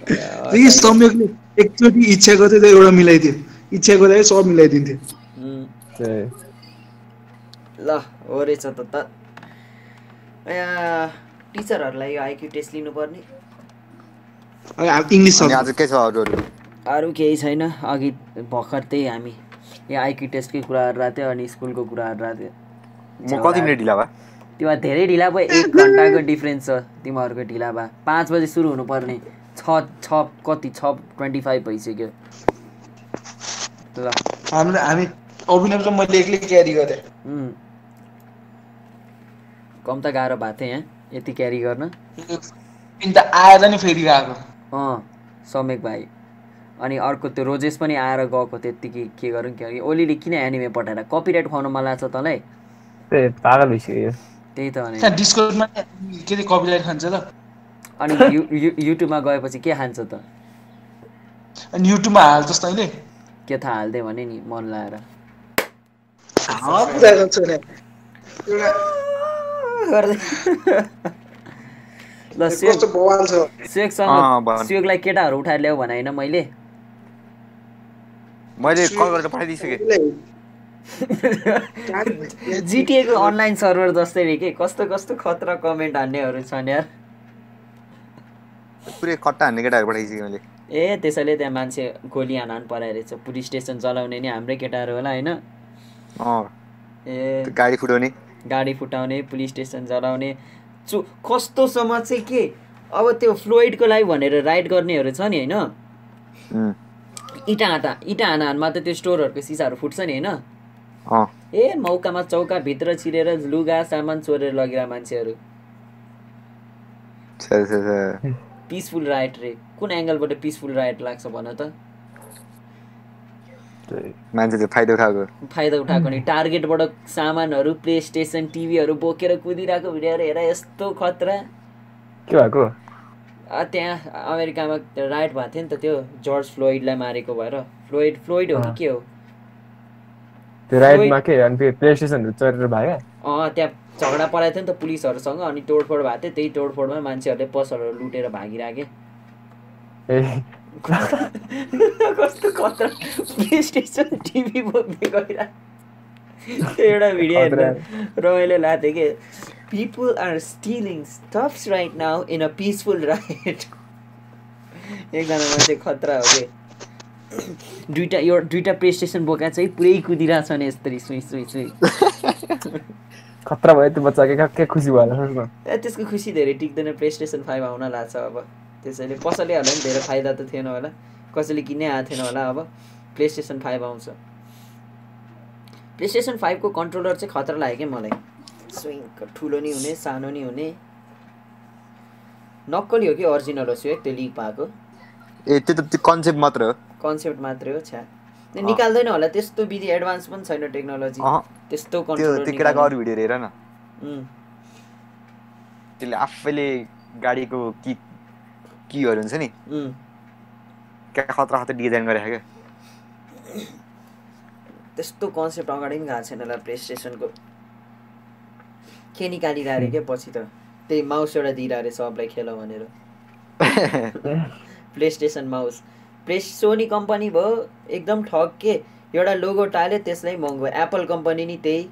Speaker 2: त्यही संयोगले एकचोटि इच्छा गर्थ्यो त एउटा मिलाइदियो। इच्छा गर्दाखेरि सब मिलाइदिन्थ्यो।
Speaker 1: ल हो रहेछ त त। या, टिचरहरूलाई यो आइक्यू टेस्ट लिनुपर्ने।
Speaker 6: अरू
Speaker 1: केही छैन। अघि भर्खर त्यही हामी यहाँ आइक्यू टेस्टकै कुरा गरिरहेको थियो अनि स्कुलको कुरा गरिरहेको थियो।
Speaker 6: म कति मिनट ढिला भयो?
Speaker 1: तिमीहरू धेरै ढिला भयो। एक घन्टाको डिफ्रेन्स छ तिमीहरूको ढिला भए। पाँच बजी सुरु हुनुपर्ने। छ छ कति छ ट्वेन्टी फाइभ भइसक्यो। ल।
Speaker 2: हामीले हामी अभिनव मैले एक्लै क्यारी गरेँ।
Speaker 1: कम त गाह्रो भएको थियो यहाँ यति क्यारी गर्न।
Speaker 2: आएर नि फेरि गएको।
Speaker 1: अँ समेक भाइ। अनि अर्को त्यो रोजेस पनि आएर गएको त्यत्तिकै के गरौँ के ओलीले किन एनिमे पठाएर? कपिराइट खुवाउनु मन लाग्छ तँलाई?
Speaker 5: त्यही पागल भइसक्यो यो।
Speaker 1: त्यही त भने
Speaker 2: त्यहाँ डिस्कोडमा के अरे कपिराइट खान्छ ल।
Speaker 1: अनि युट्युबमा गएपछि के खान्छ त?
Speaker 2: अनि युट्युबमा हाल्छस् तैँले
Speaker 1: के थाहा हाल्दै भने नि मन लाएर। ल। सुयोगलाई केटाहरू उठाएर ल्याऊ भने होइन मैले?
Speaker 6: मैले कल गरेर पठाइदिइसकेँ।
Speaker 1: जिटिएको अनलाइन सर्भर जस्तै रे के? कस्तो कस्तो खतरा कमेन्ट हान्नेहरू छन् यार।
Speaker 6: पुरै खट्टा हान्ने केटाहरू पठाइसकेँ मैले।
Speaker 1: ए त्यसैले त्यहाँ मान्छे गोली हान हान पराएर रहेछ। पुलिस स्टेसन चलाउने नि हाम्रै केटाहरू होला होइन?
Speaker 6: अँ
Speaker 1: ए।
Speaker 6: गाडी फुटाउने।
Speaker 1: गाडी फुटाउने पुलिस स्टेसन चलाउने। चु कस्तोसम्म चाहिँ के? अब त्यो फ्लोइडको लागि भनेर राइड गर्नेहरू छ नि होइन? इँटा हाता इँटा हान हानमा त त्यो स्टोरहरूको सिसाहरू फुट्छ नि होइन?
Speaker 6: अँ।
Speaker 1: ए मौकामा चौका भित्र छिरेर लुगा सामान चोरेर लगेर मान्छेहरू। पिसफुल राइट रे। कुन एङ्गलबाट पिसफुल राइट लाग्छ भन त?
Speaker 5: त्यही।
Speaker 6: मान्छे त्यो फाइदा उठाएको।
Speaker 1: फाइदा उठाएको नि। टार्गेटबाट सामानहरू प्ले स्टेसन टिभीहरू बोकेर कुदिरहेको भिडियोहरू हेर यस्तो खतरा।
Speaker 5: के भएको?
Speaker 1: त्यहाँ अमेरिकामा राइट भएको थियो नि त त्यो। जर्ज फ्लोइडलाई मारेको भएर। फ्लोइड फ्लोइड हो कि। के हो?
Speaker 5: त्यो राइडमा के? अनि प्ले स्टेसनहरू चढेर भाग्यो
Speaker 1: अँ त्यहाँ झगडा पराएको थियो नि त पुलिसहरूसँग अनि तोडफोड भएको थियो त्यही तोडफोडमा मान्छेहरूले पसलहरू लुटेर भागिराखे।
Speaker 5: ए।
Speaker 1: कस्तो खतरा। प्ले स्टेसन टिभी बोक्दै त्यो एउटा भिडियो हेर्नु। रमाइलो लाग्थ्यो कि people are stealing stuffs right now in a peaceful right एकजना मान्छे खतरा हो कि। दुइटा यो दुइटा प्ले स्टेसन बोका चाहिँ पुरै कुदिरहेको छ नि यस्तरी सुई सुई सुई।
Speaker 5: खतरा भयो त्यो बच्चा के के खुसी
Speaker 1: ए, त्यसको खुसी धेरै टिक्दैन प्ले स्टेसन फाइभ आउन लाग्छ अब। त्यसैले पसलले होला नि धेरै फाइदा त थिएन होला। कसैले किन्नै आएको थिएन होला अब प्ले स्टेसन फाइभ आउँछ। प्ले स्टेसन फाइभको कन्ट्रोलर चाहिँ खतरा लाग्यो क्या मलाई। स्विङ ठुलो नि हुने सानो नि हुने। नक्कली हो कि अरिजिनल हो स्वेक त्यो लिक पाएको
Speaker 6: ए त्यो त त्यो कन्सेप्ट मात्र हो।
Speaker 1: कन्सेप्ट मात्रै हो छ्या। निकाल्दैन होला त्यस्तो विधि एडभान्स पनि छैन टेक्नोलोजी त्यस्तो
Speaker 6: त्यो केटाको अरू भिडियो हेर न। त्यसले आफैले गाडीको कि किहरू हुन्छ नि। क्या खतरा खतरा डिजाइन गरेको क्या?
Speaker 1: त्यस्तो कन्सेप्ट अगाडि पनि गएको छैन होला प्ले स्टेसनको के निकालिरहेको अरे क्या पछि त। त्यही माउस एउटा दिइरहेको अरे सबलाई खेल भनेर। PlayStation mouse play Sony company भयो एकदम ठग के एउटा लोगो टाल्यो त्यसलाई महँगो। एप्पल कम्पनी नि त्यही।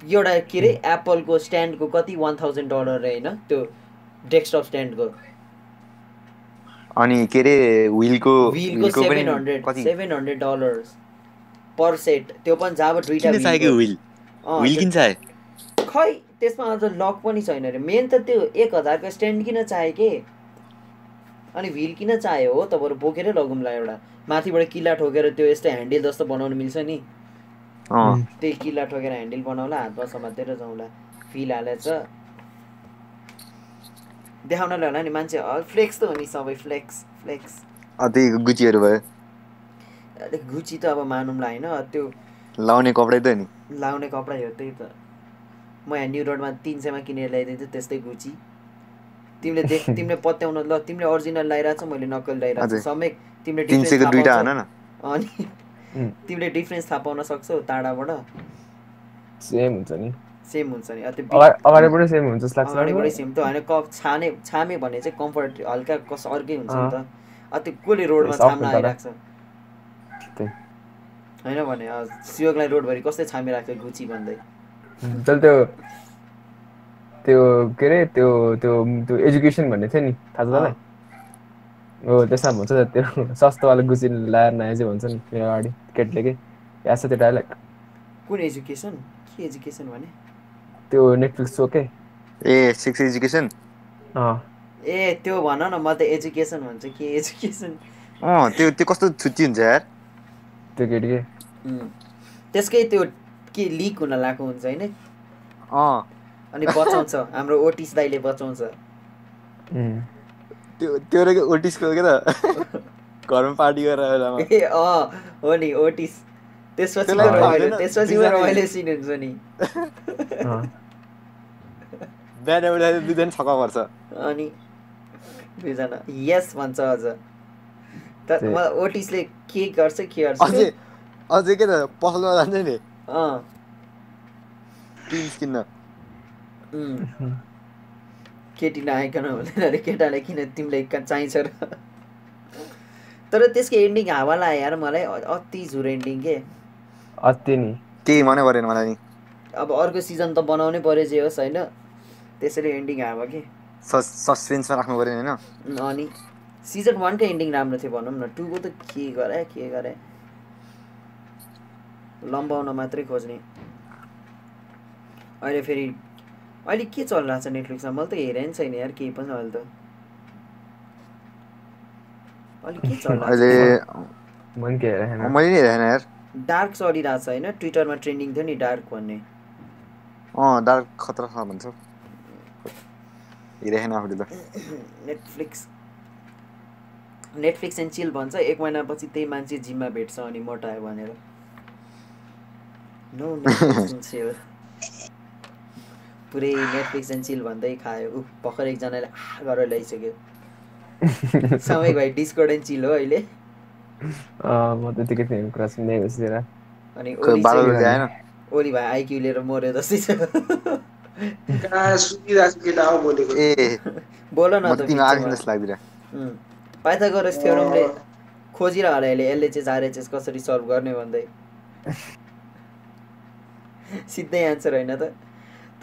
Speaker 1: एउटा के अरे एप्पलको स्ट्यान्डको कति? वान थाउजन्ड डलर होइन? त्यो डेस्कटप स्ट्यान्डको।
Speaker 6: अनि के अरे विलको
Speaker 1: सेभेन हन्ड्रेड
Speaker 6: कति?
Speaker 1: Seven hundred dollar per set त्यो पनि जब दुइटा खै त्यसमा अझ लक पनि छैन अरे मेन त त्यो एक हजारको स्ट्यान्ड किन चाहियो के? अनि व्हिल किन चाहियो हो? त बरु बोकेरै लगौँला एउटा। माथिबाट किल्ला ठोकेर त्यो यस्तो ह्यान्डल जस्तो बनाउनु मिल्छ नि।
Speaker 6: अँ।
Speaker 1: त्यही किल्ला ठोकेर ह्यान्डल बनाउला हातमा समातेर जाउँला। फिल हालेछ। देखाउनलाई होला नि मान्छे। फ्लेक्स त हो नि सबै फ्लेक्स फ्लेक्स।
Speaker 6: अँ, त्यही गुचीहरू भयो।
Speaker 1: गुची त अब मानौँला होइन त्यो
Speaker 6: लाउने कपडै त नि।
Speaker 1: लाउने कपडा हो त्यही त। म यहाँ न्यु रोडमा तिन सयमा किनेर ल्याइदिन्छु त्यस्तै गुची। तिमीले देख तिमीले पत्याउन ल तिमीले ओरिजिनल लगाइरहेको छ मैले नक्कल लगाइरहेको छु। समेत तिमीले अनि. तिमीले डिफ्रेन्स थाहा पाउन सक्छौ टाढाबाट
Speaker 5: सेम हुन्छ नि
Speaker 1: सेम हुन्छ नि
Speaker 5: अगाडिबाटै सेम हुन्छ जस्तो लाग्छ
Speaker 1: अगाडिबाटै। सेम त होइन कप छाने छामे भने चाहिँ कम्फर्ट हल्का कस अर्कै हुन्छ नि। त अब त्यो कसले रोडमा छाम्न। आइरहेको छ
Speaker 5: त्यही।
Speaker 1: होइन भने सियोगलाई रोडभरि कस्तै छामिरहेको छ गुची भन्दै
Speaker 5: जल त्यो त्यो के अरे त्यो त्यो त्यो एजुकेसन भन्ने थियो नि थाहा छ तँलाई हो त्यसमा भन्छ त त्यो सस्तोवाला गुची लाएर नआए चाहिँ भन्छ नि मेरो अगाडि केटले के? याद छ त्यो डाइलग
Speaker 1: कुन एजुकेसन के एजुकेसन भने?
Speaker 5: त्यो नेटफ्लिक्स सो के?
Speaker 6: ए सिक्स एजुकेसन
Speaker 5: अँ।
Speaker 1: ए त्यो भन न म त एजुकेसन भन्छु के एजुकेसन
Speaker 6: अँ त्यो त्यो कस्तो छुच्ची हुन्छ यार?
Speaker 5: त्यो केटी के?
Speaker 1: त्यसकै त्यो के लिक हुन लागेको हुन्छ होइन?
Speaker 6: अँ।
Speaker 1: अनि बचाउँछ हाम्रो ओटिस दाइले बचाउँछ.
Speaker 6: त्यो त्यो रहेको ओटिसको के त? घरमा पार्टी गरेर बेलामा
Speaker 1: ए अँ हो नि ओटिस। त्यसपछि त्यसपछि रमाइलो सिन हुन्छ नि।
Speaker 6: बिहान एउटा दुईजना छक्का पर्छ।
Speaker 1: अनि दुईजना। यस भन्छ अझ। तर ओटिसले के गर्छ के
Speaker 6: अझै
Speaker 1: गर्छ?
Speaker 6: अझै के त? पसलमा जान्छ नि।
Speaker 1: अँ।
Speaker 6: टिन्स किन्न।
Speaker 1: केटी नआइकन हुँदैन अरे केटाले किन तिमीलाई चाहिन्छ र? तर त्यसको एन्डिङ हावा लाग्यो यार मलाई अति झुर एन्डिङ के?
Speaker 5: अति नि।
Speaker 6: केही मनै परेन मलाई नि।
Speaker 1: अब अर्को सिजन त बनाउनै पर्यो जे होस् होइन? त्यसैले एन्डिङ हावा के?
Speaker 6: सस् सस्पेन्समा राख्नु पऱ्यो नि होइन?
Speaker 1: अनि सिजन वानकै एन्डिङ राम्रो थियो भनौँ न। टूको त के गरे के गरे? लम्बाउन मात्रै खोज्ने। अहिले फेरि अहिले के चलिरहेको छ नेटफ्लिक्समा? मैले त हेरेँ नि छैन यार केही पनि अहिले त। डार्क चलिरहेको छ होइन? ट्विटरमा ट्रेन्डिङ थियो नि डार्क भन्ने।
Speaker 6: अँ डार्क खतरा छ भन्छ। हेरेन आफूले त।
Speaker 1: नेटफ्लिक्स। नेटफ्लिक्स एन्ड चिल भन्छ। एक महिनापछि त्यही मान्छे जिममा भेट्छ अनि मोटायो भनेर। No Netflix and chill. पुरै नेटफ्लिक्स एन्ड चिल भन्दै खायो। ऊ भर्खर एकजनाले आ गरेर ल्याइसक्यो। समय भाइ डिस्कोड एन्ड चिल हो अहिले।
Speaker 5: अँ, म त्यतिकै थिएँ कुरा सुन्दै बसेर
Speaker 1: अनि ओली भाइ आइक्यू लिएर मऱ्यो जस्तै छ। बोल न
Speaker 6: म
Speaker 1: त पाइथागोरस थ्योरमले खोजिरह होला अहिले एलएचएस आरएचएस कसरी सल्भ गर्ने भन्दै। सिधै एन्सर होइन त।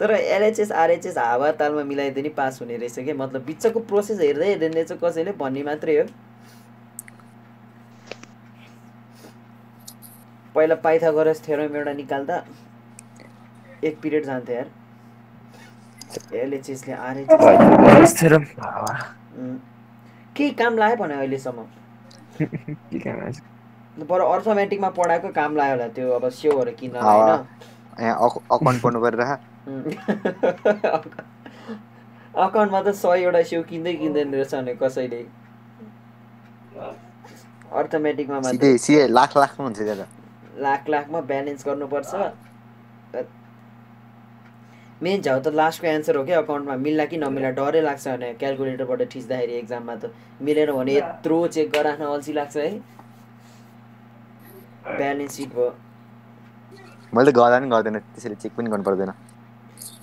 Speaker 1: तर एलएचएस आरएचएस हावा तालमा मिलाइदिए नि पास हुने रहेछ क्या मतलब बिचको प्रोसेस हेर्दै हेर्दैन रहेछ कसैले भन्ने मात्रै हो। पहिला पाइथागोरस थ्योरम एउटा निकाल्दा एक पिरियड जान्थ्यो यार। एलएचएसले आरएचएस उम्. केही काम लाग्यो भने अहिलेसम्म?
Speaker 5: के काम आएछ
Speaker 1: बरु अर्थमेटिकमा पढाएको काम लाग्यो होला त्यो अब स्योहरू किन्न। होइन।
Speaker 6: यहाँ अकाउन्ट पढ्नु
Speaker 1: अकाउन्टमा त सयवटा स्यौ किन्दै किन्दैन रहेछ भने कसैले? अर्थमेटिकमा मात्रै।
Speaker 6: सिधै सिधै लाख लाखमा हुन्छ
Speaker 1: लाख लाखमा ब्यालेन्स गर्नुपर्छ। मेन झाउ त लास्टको एन्सर हो क्या अकाउन्टमा? मिल्ला कि नमिल्ला? डरै लाग्छ भने क्यालकुलेटरबाट ठिच्दाखेरि एक्जाममा त। मिलेर भने यत्रो चेक गराख्न अल्छी लाग्छ है। ब्यालेन्स सिट भयो।
Speaker 6: मैले त गर्दा पनि गर्दैन त्यसरी चेक पनि गर्नु पर्दैन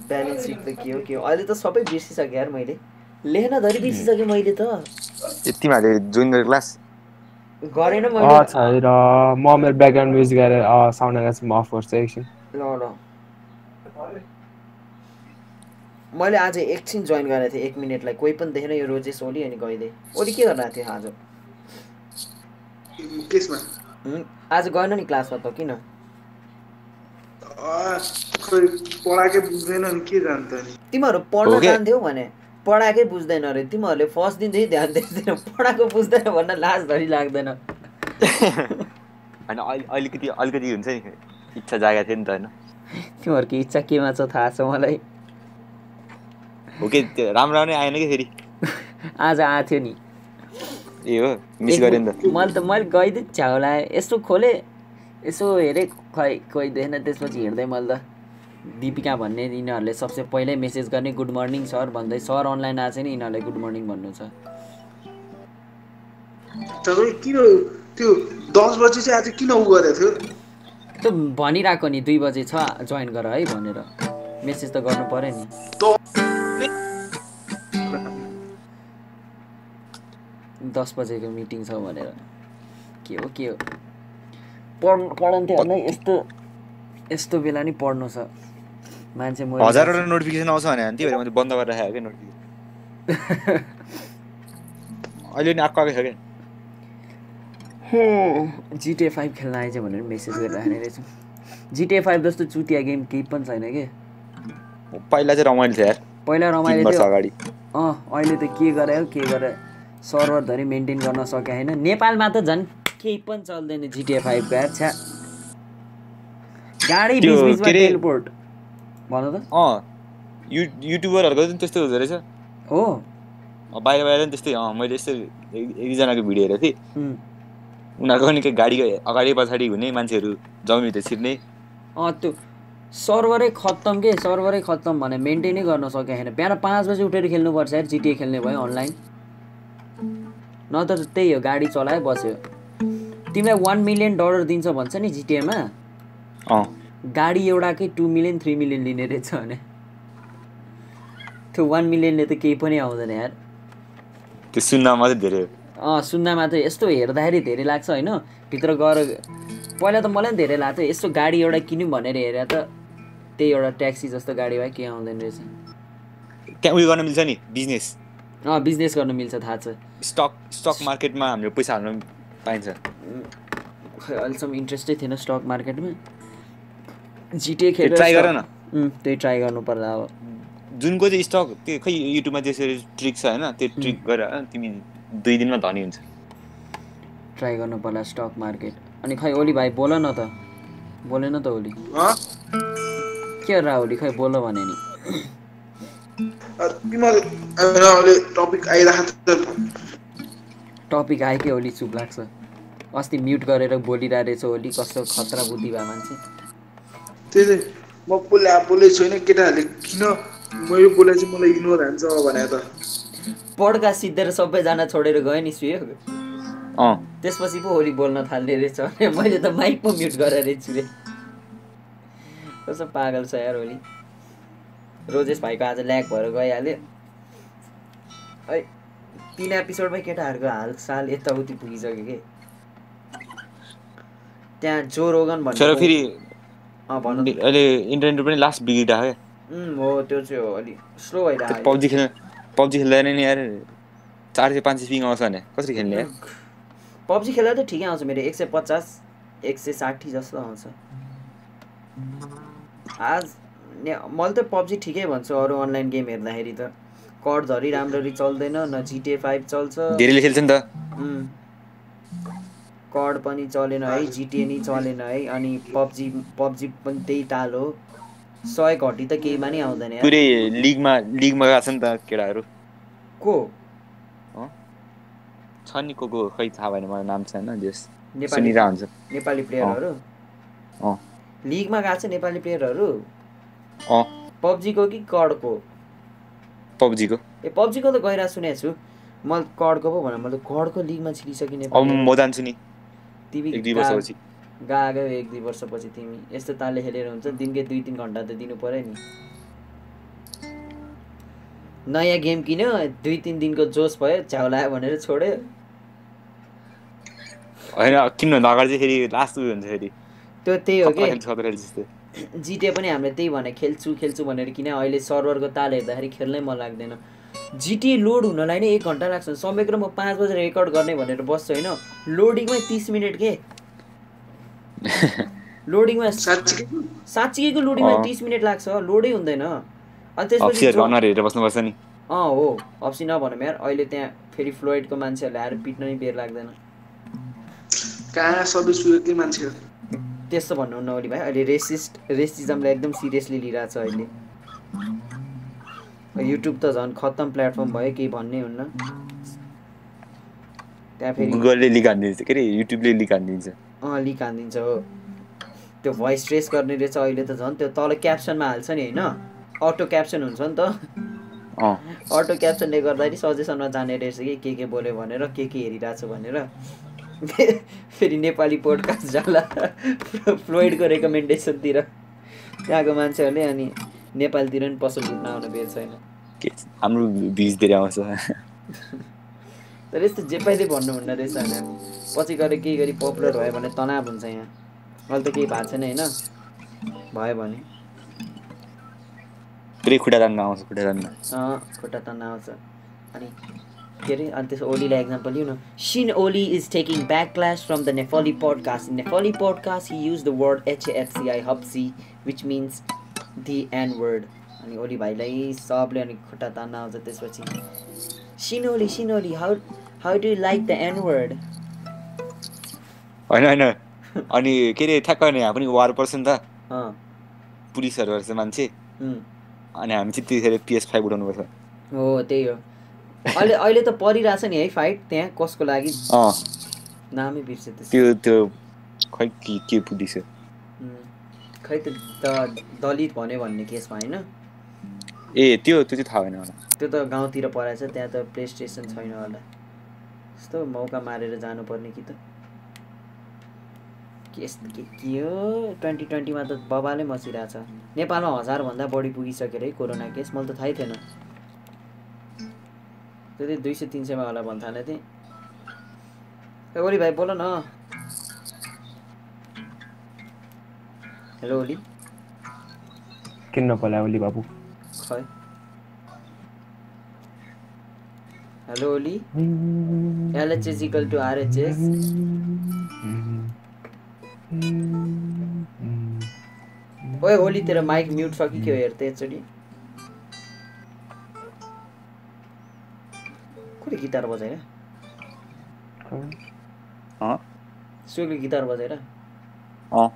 Speaker 1: ब्यालेन्स सिट त के हो के हो? अहिले त सबै बिर्सिसकेँ यार मैले। लेख्न धरि बिर्सिसकेँ मैले त।
Speaker 6: यति मैले जोइन गरेँ क्लास
Speaker 1: गरेन
Speaker 5: अँ
Speaker 1: मैले
Speaker 5: छैन म मेरो ब्याकग्राउन्ड म्युजिक गरेर साउन्ड आएको छ म अफ गर्छु एकछिन
Speaker 1: ल ल। मैले आज एकछिन जोइन गरेको थिएँ एक मिनटलाई कोही पनि देखेन यो रोजेस ओली अनि गइदिएँ ओली के गरिरहेको थियो आज? आज गएन नि क्लासमा त किन?
Speaker 2: पढाएकै बुझ्दैन नि के जान्छ नि?
Speaker 1: तिमीहरू पढ्न? जान्थ्यौ भने पढाएकै बुझ्दैन अरे। तिमीहरूले फर्स्ट दिनदेखि ध्यान दिँदैन। पढाएको बुझ्दैन भन्न लाज धरि लाग्दैन।
Speaker 6: होइन अलिकति अलिकति हुन्छ नि। इच्छा जागेको थियो नि त होइन?
Speaker 1: तिमीहरूको इच्छा केमा छ थाहा छ मलाई?
Speaker 6: हो कि त्यो राम्रो राम्रो आएन कि फेरि?
Speaker 1: आज आएको थियो नि।
Speaker 6: ए हो मिस गरेँ नि त।
Speaker 1: मैले त मैले गइदिएँ छ्याउ लाएँ यसो खोलेँ। यसो हेरेँ खै कोही देखेन त्यसपछि हिँड्दै मैले त दिपिका भन्ने यिनीहरूले सबसे पहिल्यै मेसेज गर्ने गुड मर्निङ सर भन्दै सर अनलाइन आएको छ नि यिनीहरूलाई गुड मर्निङ भन्नु छ।
Speaker 2: किन त्यो दस बजी चाहिँ आज किन उ गरेको थियो?
Speaker 1: त्यो भनिरहेको नि दुई बजे छ जोइन गर है भनेर। मेसेज त गर्नु पऱ्यो नि। दस बजेको मिटिङ छ भनेर। के हो के हो? पढ पढन्थ्यो होला यस्तो यस्तो बेला नि पढ्नु छ। मान्छे छ।
Speaker 6: हजारवटा नोटिफिकेसन आउँछ भने त्यही भएर मैले बन्द गरेर राखेको क्या नोटिफिकेसन अहिले नि आएको आएको छ क्या
Speaker 1: जिटिए फाइभ खेल्न आएछ भनेर मेसेज गरिराख्ने रहेछ। जिटिए फाइभ जस्तो चुतिया गेम केही पनि छैन कि?
Speaker 6: पहिला चाहिँ रमाइलो थियो यार।
Speaker 1: पहिला रमाइलो थियो।
Speaker 6: अगाडि।
Speaker 1: अँ अहिले त के गरे के गरे? सर्भरधरि मेन्टेन गर्न सके होइन। नेपालमा त झन् केही पनि चल्दैन जिटिए फाइभको यार छ्या। गाडी बिच बिचमा टेलपोर्ट भन त।
Speaker 6: अँ यु युट्युबरहरूको पनि त्यस्तै हुँदो रहेछ।
Speaker 1: हो।
Speaker 6: बाहिर बाहिर पनि त्यस्तै। अँ मैले यस्तो एक दुईजनाको भिडियो हेरेको थिएँ। उनीहरूको पनि के गाडीको अगाडि पछाडि हुने मान्छेहरू जमिन छिर्ने।
Speaker 1: अँ त्यो सर्भरै खत्तम के? सर्भरै खत्तम भने मेन्टेनै गर्न सकेको छैन। बिहान पाँच बजी उठेर खेल्नुपर्छ यार जिटिए खेल्ने भयो अनलाइन। न त त्यही हो गाडी चलायो बस्यो। तिमीलाई वान मिलियन डलर दिन्छ भन्छ नि जिटिएमा
Speaker 6: अँ।
Speaker 1: गाडी एउटाकै टु मिलियन थ्री मिलियन लिने रहेछ भने। त्यो वान मिलियनले त केही पनि आउँदैन यार।
Speaker 6: त्यो सुन्नमा मात्रै धेरै हो।
Speaker 1: अँ सुन्दामा चाहिँ यस्तो हेर्दाखेरि धेरै लाग्छ होइन। भित्र गएर पहिला त मलाई पनि धेरै लाग्थ्यो। यस्तो गाडी एउटा किन्यौँ भनेर हेरेर त त्यही एउटा ट्याक्सी जस्तो गाडी भए केही आउँदैन रहेछ।
Speaker 6: त्यहाँ उयो गर्न मिल्छ नि बिजनेस
Speaker 1: अँ बिजनेस गर्न मिल्छ थाहा छ।
Speaker 6: स्टक स्टक मार्केटमा हाम्रो पैसा हाल्न पाइन्छ।
Speaker 1: खै अहिलेसम्म इन्ट्रेस्टै थिएन स्टक मार्केटमा जिटिए खेलेर
Speaker 6: ट्राई गर न
Speaker 1: त्यही ट्राई गर्नु पर्ला अब।
Speaker 6: जुनको चाहिँ स्टक त्यो खै युट्युबमा त्यसरी ट्रिक छ होइन? त्यो ट्रिक गरेर तिमी दुई दिनमा धनी हुन्छ।
Speaker 1: ट्राई गर्नु पर्ला स्टक मार्केट अनि खै ओली भाइ बोल न त। बोलेन त ओली। के हो राहुली? खै बोल भने नि।
Speaker 2: टपिक आइरहेको छ।
Speaker 1: टपिक आयो कि ओली चुप लाग्छ। अस्ति म्युट गरेर बोलिरहेको रहेछ ओली कस्तो खतरा बुद्धि भए मान्छे।
Speaker 2: त्यही चाहिँ म बोले बोले छैन केटाहरूले किन? मैले बोले चाहिँ मलाई इग्नोर हान्छ भने त।
Speaker 1: पड्का सिद्धेर सबैजना छोडेर गयो नि सुयो
Speaker 6: अँ।
Speaker 1: त्यसपछि पो होली बोल्न थाल्ने रहेछ। मैले त माइक पो म्युट गरेर छु रे। कस्तो पागल छ यार होली रोजेस भाइको आज ल्याक भएर गइहाल्यो। है तिन एपिसोडमै केटाहरूको हाल साल यताउति पुगिसक्यो कि? त्यहाँ जो रोगन भन्ने
Speaker 6: फेरि
Speaker 1: अँ भन्नु
Speaker 6: अहिले इन्टरनेट पनि लास्ट बिग्रिरहेको क्या
Speaker 1: हो त्यो चाहिँ हो अलिक स्लो भइरहेको
Speaker 6: पब्जी खेल्न पब्जी खेल्दैन नि यार चार सय पाँच सय पिङ आउँछ भने कसरी खेल्ने
Speaker 1: पब्जी खेल्दा त ठिकै आउँछ मेरो एक सय पचास एक सय साठी जस्तो आउँछ। आज मैले त पब्जी ठिकै भन्छु अरू अनलाइन गेम हेर्दाखेरि त। कड झरी राम्ररी चल्दैन न जिटिए फाइभ चल्छ।
Speaker 6: धेरैले खेल्छ नि त.
Speaker 1: कड पनि चलेन है जिटिए नि चलेन है अनि पब्जी पब्जी पनि त्यही ताल हो। सय घटी त केहीमा नि आउँदैन यार।
Speaker 6: पुरै लिगमा लिगमा गएको छ नि त केटाहरू।
Speaker 1: को?
Speaker 6: छ नि को को खै थाहा भएन मलाई नाम छैन जस
Speaker 1: नेपाली
Speaker 6: सुनिरहेको हुन्छ
Speaker 1: नेपाली प्लेयरहरू?
Speaker 6: अँ।
Speaker 1: लिगमा गएको छ नेपाली प्लेयरहरू?
Speaker 6: अँ।
Speaker 1: पब्जीको कि कडको
Speaker 6: पब्जीको
Speaker 1: ए पब्जीको त गइरहेको सुनेको छु। मैले कडको पो भने मैले कडको लिगमा छिरिसकेँ
Speaker 6: अब म जान्छु नि।
Speaker 1: तिमी
Speaker 6: एक दुई वर्षपछि
Speaker 1: गएको एक दुई वर्षपछि तिमी। यस्तो तालले खेलेर हुन्छ दिनकै दुई तिन घन्टा त दिनु पऱ्यो नि। नयाँ गेम किन्यो दुई तिन दिनको जोस भयो झ्याउलायो भनेर छोड्यो।
Speaker 6: होइन किन्नुभन्दा अगाडि चाहिँ फेरि लास्ट उयो हुन्छ फेरि।
Speaker 1: त्यो त्यही हो कि? जिटिए पनि हामीले त्यही भने खेल्छु खेल्छु भनेर किन अहिले सर्भरको ताल हेर्दाखेरि खेल्नै मन लाग्दैन। जिटिए लोड हुनलाई नै एक घन्टा लाग्छ। समग्र म पाँच बजी रेकर्ड गर्ने भनेर बस्छु होइन? लोडिङमै तिस मिनट के? लोडिङमा
Speaker 2: साँच्चै
Speaker 1: साँच्चीको लोडिङमा। तिस मिनट लाग्छ लोडै हुँदैन। अनि त्यसपछि
Speaker 6: बस्नुपर्छ नि।
Speaker 1: अँ हो। अप्सी नभनौँ यार अहिले त्यहाँ फेरि फ्लोइडको मान्छेहरूले आएर पिट्न नि बेर लाग्दैन।
Speaker 2: कहाँ सबै सुयोगकै मान्छे
Speaker 1: त्यस्तो भन्नुहुन्न ओली भाइ। अहिले रेसिस्ट रेसिजमलाई एकदम सिरियसली लिइरहेको छ अहिले। युट्युब त झन् खत्तम प्लेटफर्म भयो केही भन्नै हुन्न। त्यहाँ फेरि
Speaker 6: गुगलले लिक हानिदिन्छ के अरे युट्युबले लिक हानिदिन्छ
Speaker 1: अँ लिक हानिदिन्छ हो। त्यो भोइस ट्रेस गर्ने रहेछ अहिले त झन्। त्यो तल क्याप्सनमा हाल्छ नि होइन? अटो क्याप्सन हुन्छ नि त। अटो क्याप्सनले गर्दाखेरि सजेसनमा जाने रहेछ कि के के बोल्यो भनेर के के हेरिरहेको छु भनेर। फेरि नेपाली पोडकास्ट जाला। फ्लोइडको रेकमेन्डेसनतिर त्यहाँको मान्छेहरूले अनि नेपालतिर पनि पसल लुट्न आउन बेर छैन।
Speaker 6: हाम्रो भिज धेरै आउँछ।
Speaker 1: तर यस्तो जे पाइले भन्नुहुन्न रहेछ होइन। पछि गएर केही गरी पपुलर भयो भने तनाव हुन्छ यहाँ। अहिले त केही भएको छैन होइन। भयो भने।
Speaker 6: पुरै खुट्टा तान्न आउँछ खुट्टा तान्न।
Speaker 1: अँ खुट्टा तन्न आउँछ। अनि के अरे अनि त्यसो ओलीलाई एक्जाम्पल लिउँ न scene Oli is taking back class from the Nepali podcast Nepali podcast he use the word HFCI hopsy which means the N word अनि ओली भाइलाई सबले अनि खुट्टा तान्न आउँछ त्यसपछि। Scene Oli scene Oli how how do like the N word
Speaker 6: होइन होइन। अनि के अरे ठ्याक्क यहाँ पनि वार पर्छ नि त। पुलिसहरू गर्छ मान्छे। अनि हामी चाहिँ त्यतिखेर पिएस फाइभ उठाउनुपर्छ।
Speaker 1: हो त्यही हो। अहिले अहिले त परिरहेछ नि है फाइट त्यहाँ कसको लागि? नामै बिर्सेँ
Speaker 6: त्यो त्यो खै के के पुदिस
Speaker 1: उम्, खै त दलित भन्यो भन्ने केसमा होइन?
Speaker 6: ए त्यो त्यो चाहिँ थाहा भएन मलाई
Speaker 1: त्यो त गाउँतिर पराएछ त्यहाँ त प्ले स्टेसन छैन होला। यस्तो मौका मारेर जानुपर्ने कि त? केस के के हो? ट्वेन्टी ट्वेन्टीमा त बबाले मचिरहेछ नेपालमा हजारभन्दा बढी पुगिसक्यो अरे कोरोना केस मैले त थाहै थिएन। त्यति दुई सय तिन सयमा होला भन्न थाले थिएँ ओली भाइ बोल न। हेलो ओली
Speaker 5: किन्न पर्ला ओली बाबु
Speaker 1: खै hello Oli LHS equal to RHS ओए ओली तेरो माइक म्युट छ कि के हो हेर त एकचोटि कसले गिटार बजाएर
Speaker 6: अँ
Speaker 1: सुगले गिटार बजाएर
Speaker 6: अँ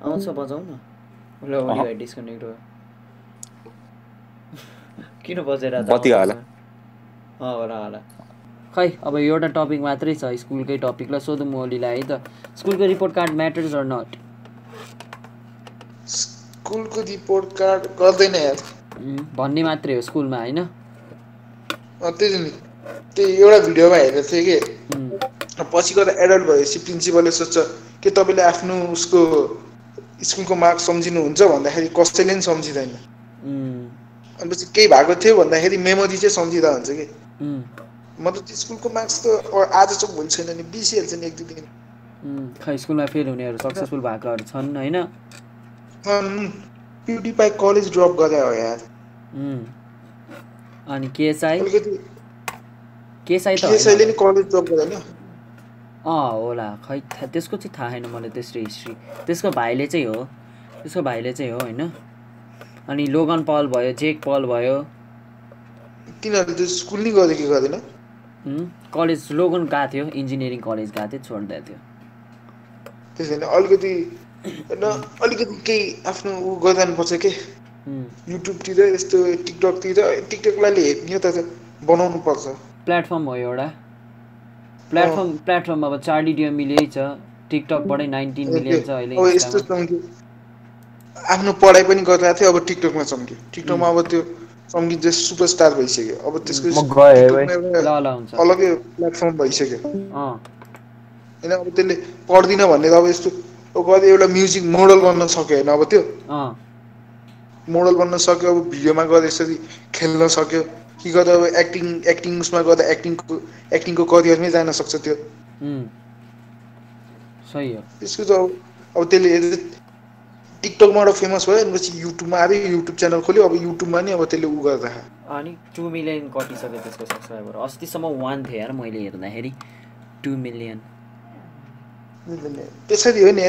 Speaker 1: आउँछ बजाउ न ल डिस्कनेक्ट भयो। किन
Speaker 6: बत्ती होला।
Speaker 1: अँ होला होला। खै अब एउटा टपिक मात्रै छ स्कुलकै टपिक ल सोधौँ म ओलीलाई है त। स्कुलको report card matters or not
Speaker 2: स्कुलको रिपोर्ट कार्ड गर्दैन यार।
Speaker 1: भन्ने मात्रै हो स्कुलमा होइन?
Speaker 2: अँ, त्यही त नि। त्यही एउटा भिडियोमा हेरेको थिएँ कि। पछि गएर एडल्ट भएपछि प्रिन्सिपलले सोध्छ के तपाईँले आफ्नो उसको स्कुलको मार्क्स सम्झिनुहुन्छ भन्दाखेरि कसैले पनि सम्झिँदैन। अनि पछि केही भएको थियो भन्दाखेरि मेमोरी चाहिँ सम्झिँदा हुन्छ कि। मतलब स्कुलको मार्क्स त आज चाहिँ भोलि छैन नि बिर्सिहाल्छ नि एक दुई दिन।
Speaker 1: खै स्कुलमा फेल हुनेहरू सक्सेसफुल भएकोहरू छन् होइन?
Speaker 2: प्युडिपाई कलेज ड्रप गरे हो यार।
Speaker 1: अनि केएसआई? केएसआई त
Speaker 2: केसैले नि। कलेज ड्रप गरेन
Speaker 1: अँ होला। खै त्यसको चाहिँ थाहा छैन मलाई त्यस्तो हिस्ट्री त्यसको भाइले चाहिँ हो। त्यसको भाइले चाहिँ हो होइन? अनि लोगन पल भयो जेक पल भयो।
Speaker 2: तिनीहरूले त्यो स्कुल नि गरे कि
Speaker 1: उम्, कलेज लोगन गएको थियो। इन्जिनियरिङ कलेज गएको थियो छोडिदिएको थियो।
Speaker 2: त्यसो भने अलिकति होइन अलिकति केही आफ्नो ऊ गर्नुपर्छ के? युट्युबतिर यस्तो टिकटकतिर टिकटकलाई हेर्ने त बनाउनु पर्छ।
Speaker 1: प्लेटफर्म हो एउटा। प्लेटफर्म प्लेटफर्म अब चार्ली डिएममीले छ टिकटकबाटै नाइन्टिन मिलियन छ अहिले
Speaker 2: यस्तो। चम्क्यो आफ्नो पढाइ पनि गरिरहेको थियो अब टिकटकमा चम्क्यो टिकटकमा अब त्यो चम्किन्छ सुपरस्टार भइसक्यो। अब त्यसको
Speaker 5: म गएँ है।
Speaker 2: टिकटकमा एउटा
Speaker 1: ल ल हुन्छ।
Speaker 2: अलग्गै प्लेटफर्म भइसक्यो।
Speaker 1: अँ।
Speaker 2: होइन अब त्यसले पढ्दिनँ भनेर अब यस्तो अब कति एउटा म्युजिक मोडल बन्न सक्यो होइन अब त्यो।
Speaker 1: अँ।
Speaker 2: मोडल बन्न सक्यो अब भिडियोमा गएर यसरी खेल्न सक्यो। कि गर्दा अब एक्टिङ एक्टिङ उसमा गर्दा एक्टिङको एक्टिङको करियरमै जान सक्छ त्यो।
Speaker 1: सही हो।
Speaker 2: त्यसको चाहिँ अब त्यसले टिकटकबाट फेमस भयो अनि युट्युबमा आयो युट्युब च्यानल खोल्यो अब युट्युबमा नि अब त्यसले उ गर्दा।
Speaker 1: अनि टु मिलियन कटिसक्यो त्यसको सब्सक्राइबर अस्तिसम्म वान थियो यार मैले हेर्दाखेरि। टु मिलियन
Speaker 2: त्यसरी हो नि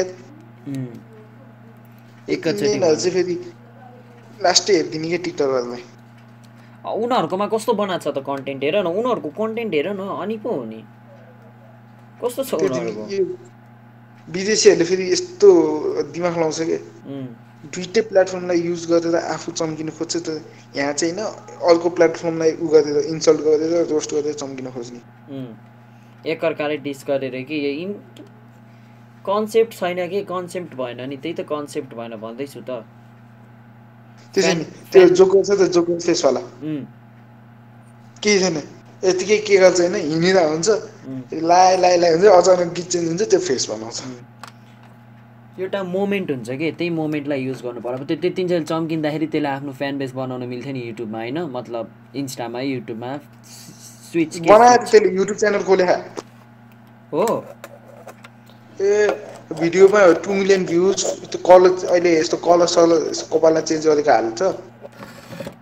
Speaker 1: एकैचोटि
Speaker 2: फेरि। लास्टै हेरिदिने क्या टिकटकहरूलाई
Speaker 1: उनीहरूकोमा कस्तो बनाएको छ त कन्टेन्ट हेर न उनीहरूको कन्टेन्ट हेर न अनि पो हो नि। कस्तो छ उनीहरूको?
Speaker 2: विदेशीहरूले फेरि यस्तो दिमाग लाउँछ कि? दुइटै प्लेटफर्मलाई युज गरेर आफू चम्किनु खोज्छ त यहाँ चाहिँ होइन अर्को प्लेटफर्मलाई उ गरेर इन्सल्ट गरेर रोस्ट गरेर चम्किन खोज्ने।
Speaker 1: एकअर्काले डिस गरेर कि यो इन कन्सेप्ट छैन कि? कन्सेप्ट भएन नि त्यही त कन्सेप्ट भएन भन्दैछु त।
Speaker 2: त्यसै नि त्यो जोकर छ त जोकर फेसवाला केही छैन यतिकै के गर्छ होइन हिँडिरहेको हुन्छ लाए लाए लाए हुन्छ अचानक गीत चेन्ज हुन्छ त्यो फेस बनाउँछ
Speaker 1: एउटा मोमेन्ट हुन्छ कि त्यही मोमेन्टलाई युज गर्नु पर्यो अब त्यो त्यतिन्जेल चम्किँदाखेरि त्यसले आफ्नो फ्यान बेस बनाउन मिल्थ्यो नि युट्युबमा होइन मतलब इन्स्टामा युट्युबमा स्विच
Speaker 2: बनाएर त्यसले युट्युब च्यानल खोले
Speaker 1: हो
Speaker 2: ए भिडियोमा टु मिलियन भ्युज त्यो कलर अहिले यस्तो कलर सलर यस्तो कपाललाई चेन्ज गरेको हाल्छ।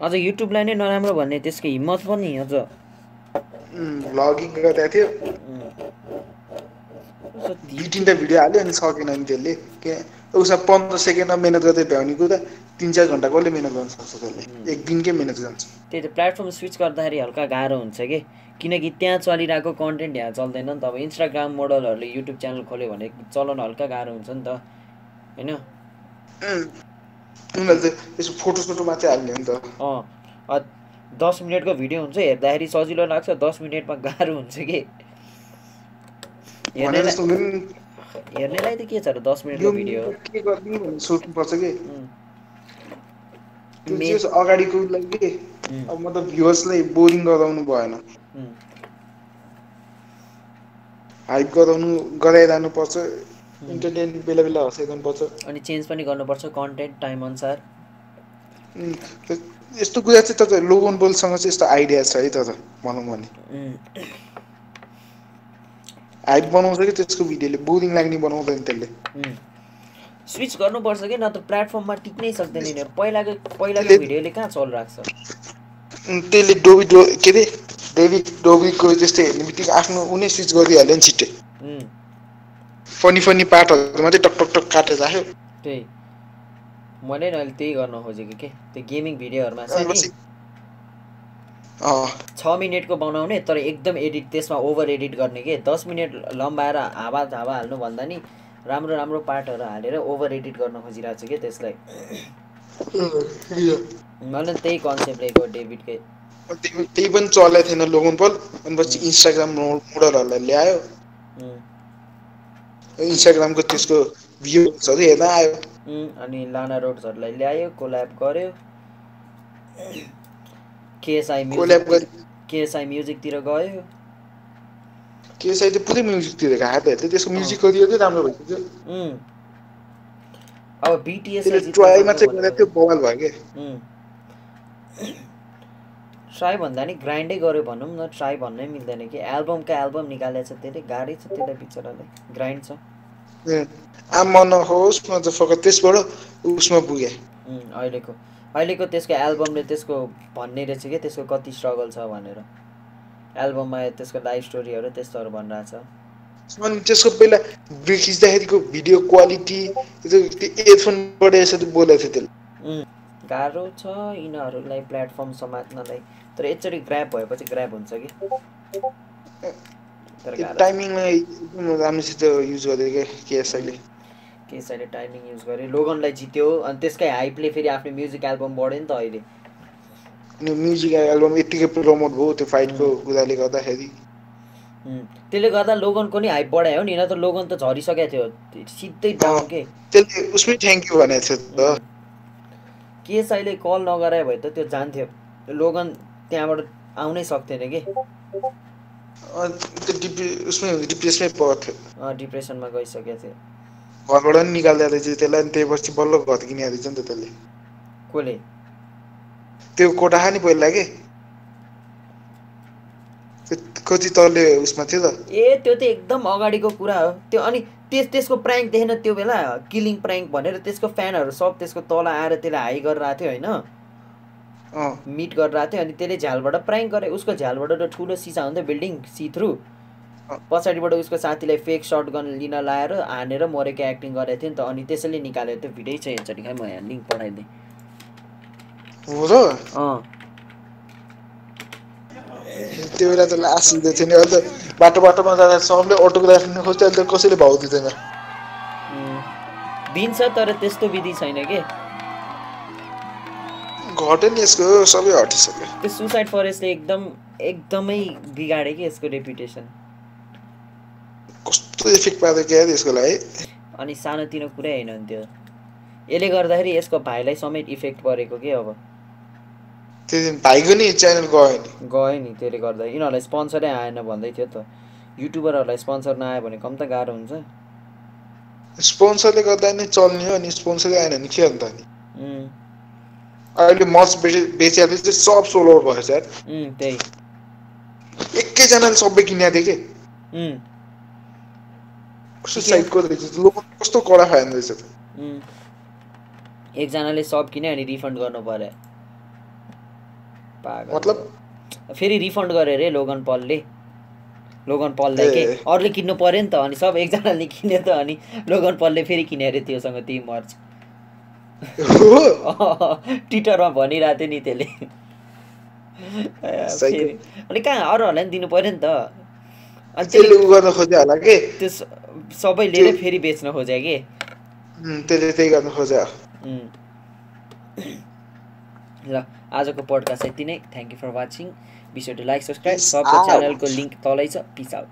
Speaker 1: अझ युट्युबलाई नै नराम्रो भन्ने त्यसको हिम्मत पनि अझ।
Speaker 2: भ्लगिङ गरेको थियो। दुई तिनवटा भिडियो हाल्यो अनि सकेन नि त्यसले। के उसमा पन्ध्र सेकेन्डमा मिहिनेत गर्दै भ्याउने कुरा तिन चार घन्टा कसले मिहिनेत गर्न सक्छ त्यसले। एक दिनकै मिहिनेत जान्छ।
Speaker 1: त्यही त प्लेटफर्म स्विच गर्दाखेरि हल्का गाह्रो हुन्छ कि? किनकि त्यहाँ चलिरहेको कन्टेन्ट यहाँ चल्दैन नि त। अब इन्स्टाग्राम मोडलहरूले युट्युब च्यानल खोल्यो भने चलाउन हल्का गाह्रो हुन्छ नि त। होइन? अँ। दस मिनटको भिडियो हुन्छ हेर्दाखेरि सजिलो लाग्छ दस मिनटमा गाह्रो हुन्छ कि? हेर्नेलाई त के छ र दस मिनटको भिडियो हो
Speaker 2: के गर्ने भनेर सोच्नुपर्छ कि
Speaker 1: उम्,
Speaker 2: त्यो चाहिँ अगाडिको लागि
Speaker 1: उम्,
Speaker 2: अब मतलब भ्युवर्सलाई बोरिङ गराउनु भएन। हाइप गराउनु गराइरहनु पर्छ इन्टरटेन बेला बेला हँसाइरहनु पर्छ
Speaker 1: अनि चेन्ज पनि गर्नुपर्छ कन्टेन्ट टाइम अनुसार।
Speaker 2: त- यस्तो कुरा चाहिँ तर लोगन बोलसँग चाहिँ यस्तो आइडिया छ है तर भनौँ भने। हाइप बनाउँछ कि त्यसको भिडियोले बोरिङ लाग्ने बनाउँदैन त्यसले।
Speaker 1: स्विच गर्नुपर्छ कि नत्र प्लेटफर्ममा टिक्नै सक्दैन यिनीहरू। पहिलाको पहिलाको भिडियोले कहाँ चलिरहेको छ
Speaker 2: त्यसले डोबी डो के अरे? डेभिड डोबीको त्यस्तै हेर्ने बित्तिकै आफ्नो उनी स्विच गरिहाल्यो नि छिट्टै। फनी फनी पार्टहरूमा चाहिँ टक टक टक काटेर राख्यो।
Speaker 1: त्यही। मैले नि अहिले त्यही गर्न खोजेको के? त्यो गेमिङ भिडियोहरूमा छ नि। छ मिनटको बनाउने तर एकदम एडिट त्यसमा ओभर एडिट गर्ने के? दस मिनट लम्बाएर हावा हावा हाल्नु भन्दा नि राम्रो राम्रो पार्टहरू हालेर ओभर एडिट गर्न खोजिरहेको छु कि त्यसलाई? मैले त्यही कन्सेप्ट लिएको डेभिडकै।
Speaker 2: त्यही पनि चलेको थिएन लोगन पल। अनि पछि इन्स्टाग्राम मोडलहरूलाई ल्यायो। इन्स्टाग्रामको त्यसको भ्युजहरू हेर्न आयो।
Speaker 1: अनि लाना रोड्सहरूलाई ल्यायो कोल्याब गर्यो। केएसआई म्युजिक केएसआई म्युजिकतिर गयो।
Speaker 2: के पुरै म्युजिकतिर गएको थियो त्यसको म्युजिक गरियो चाहिँ राम्रो भइसक्यो।
Speaker 1: अब बिटिएस
Speaker 2: ट्राईमा चाहिँ गर्दा त्यो बवाल भयो क्या
Speaker 1: ट्राई भन्दा नि ग्राइन्डै गऱ्यो भनौँ न ट्राई भन्नै मिल्दैन कि। एल्बमको एल्बम निकालेको छ त्यसले गाह्रै छ त्यसलाई बिचरालाई ग्राइन्ड छ।
Speaker 2: ए, आम्मा नहोस् म त फकत त्यसबाट उसमा पुगेँ।
Speaker 1: अहिलेको अहिलेको त्यसको एल्बमले त्यसको भन्ने रहेछ कि त्यसको कति स्ट्रगल छ भनेर। एल्बममा त्यसको लाइफ स्टोरीहरू त्यस्तोहरू भनिरहेको छ
Speaker 2: अनि त्यसको पहिला खिच्दाखेरिको भिडियो क्वालिटी त्यो एयरफोनबाट यसरी बोलेको थियो त्यसले।
Speaker 1: गाह्रो छ यिनीहरूलाई प्लेटफर्म समात्नलाई। तर एकचोटि ग्राप भएपछि ग्राप हुन्छ कि?
Speaker 2: टाइमिङलाई राम्रोसित युज क्या
Speaker 1: टाइमिङ युज गर्यो लोगनलाई जित्यो। अनि त्यसकै हाइपले फेरि आफ्नो म्युजिक एल्बम बढ्यो नि त अहिले।
Speaker 2: म्युजिक एल्बम यत्तिकै प्रमोट भयो त्यो फाइटको कुराले गर्दाखेरि।
Speaker 1: उम्, त्यसले गर्दा लोगनको नि हाइप बढायो नि नत्र लोगन त झरिसकेको थियो सिधै डाउन के
Speaker 2: त्यसले उसमै थ्याङ्क यू भनेको थियो त।
Speaker 1: केएसआईले कल नगरायो भए त त्यो जान्थ्यो। लोगन त्यहाँबाट आउनै सक्थेन कि?
Speaker 2: अनि त्यो डिप्रे उसमै डिप्रेसमै पर्थ्यो।
Speaker 1: डिप्रेसनमा गइसकेको थियो।
Speaker 2: घरबाट पनि निकाल्दा रहेछ त्यसलाई अनि त्यसपछि बल्ल घर किने रहेछ नि त त्यसले।
Speaker 1: कसले?
Speaker 2: त्यो कोठा नि पहिला के? कति तलले उसमा थियो त।
Speaker 1: ए त्यो त एकदम अगाडिको कुरा हो। त्यो अनि त्यस त्यसको प्र्याङ्क देखेन त्यो बेला? किलिङ प्र्याङ्क भनेर त्यसको फ्यानहरू सब त्यसको तल आएर त्यसलाई हाई गरिरहेको थियो होइन? मिट गरिरहेको थियो अनि त्यसले झ्यालबाट प्र्याङ्क गरे। उसको झ्यालबाट त ठुलो सिसा हुन्थ्यो बिल्डिङ सी थ्रु पछाडिबाट उसको साथीलाई फेक सर्ट गन लिन लाएर हानेर मरेको एक्टिङ गरेको थियो नि त। अनि त्यसैले निकालेको त्यो भिडियो छ हेर्छ नि खै म यहाँ लिङ्क पठाइदिएँ। अँ।
Speaker 2: त्यो बेला त लास हुँदै थियो नि अहिले त बाटो बाटोमा जाँदा सबले अटोग्राफ लिनु खोज्छ अहिले त कसैले भाउ दिँदैन।
Speaker 1: दिन्छ तर त्यस्तो विधि छैन कि?
Speaker 2: घट्यो नि यसको सबै हटिसक्यो
Speaker 1: त्यो सुसाइड फरेस्टले एकदम एकदमै बिगाड्यो कि यसको रेपुटेसन?
Speaker 2: कस्तो इफेक्ट पार्यो क्या यसको लागि?
Speaker 1: अनि सानोतिनो कुरै होइन त्यो। यसले गर्दाखेरि यसको भाइलाई समेत इफेक्ट परेको के अब?
Speaker 2: त्यो दिन भाइको नि च्यानल गयो नि
Speaker 1: गयो नि त्यसले गर्दा। यिनीहरूलाई स्पोन्सरै आएन भन्दै थियो त। युट्युबरहरूलाई स्पोन्सर नआयो भने कम त गाह्रो हुन्छ।
Speaker 2: स्पोन्सरले गर्दा नै चल्ने हो अनि स्पोन्सरै आएन भने के अन्त नि अहिले मच बेचे बेचिहाल्यो चाहिँ सब सोलो यार।
Speaker 1: उम्, त्यही।
Speaker 2: एकैजनाले सबै किनेको थियो कि कस्तो साइडको रहेछ? लोक कस्तो कडा फ्यान रहेछ।
Speaker 1: एकजनाले सब किन्यो अनि रिफन्ड गर्नु पर्यो पागल
Speaker 2: मतलब?
Speaker 1: फेरि रिफन्ड गरे अरे लोगन पलले। लोगन पललाई के। अरूले किन्नु पर्यो नि त अनि सब एकजनाले किन्यो त अनि लोगन पलले फेरि किन्यो अरे त्योसँग त्यही मर्च ट्विटरमा भनिरहेको थियो नि त्यसले. फेरि। अनि कहाँ अरूहरूलाई पनि दिनु पर्यो नि त। अनि
Speaker 2: त्यसले
Speaker 1: त्यसले
Speaker 2: उ गर्न खोज्यो होला कि?
Speaker 1: त्यो स- सबै लिएर फेरि बेच्न खोज्यो कि?
Speaker 2: त्यसले त्यही गर्न खोज्यो।
Speaker 1: उम्। ल आजको पडकास्ट यति नै। Thank you for watching be sure to like subscribe सबको. च्यानलको लिङ्क तलै छ। Piece out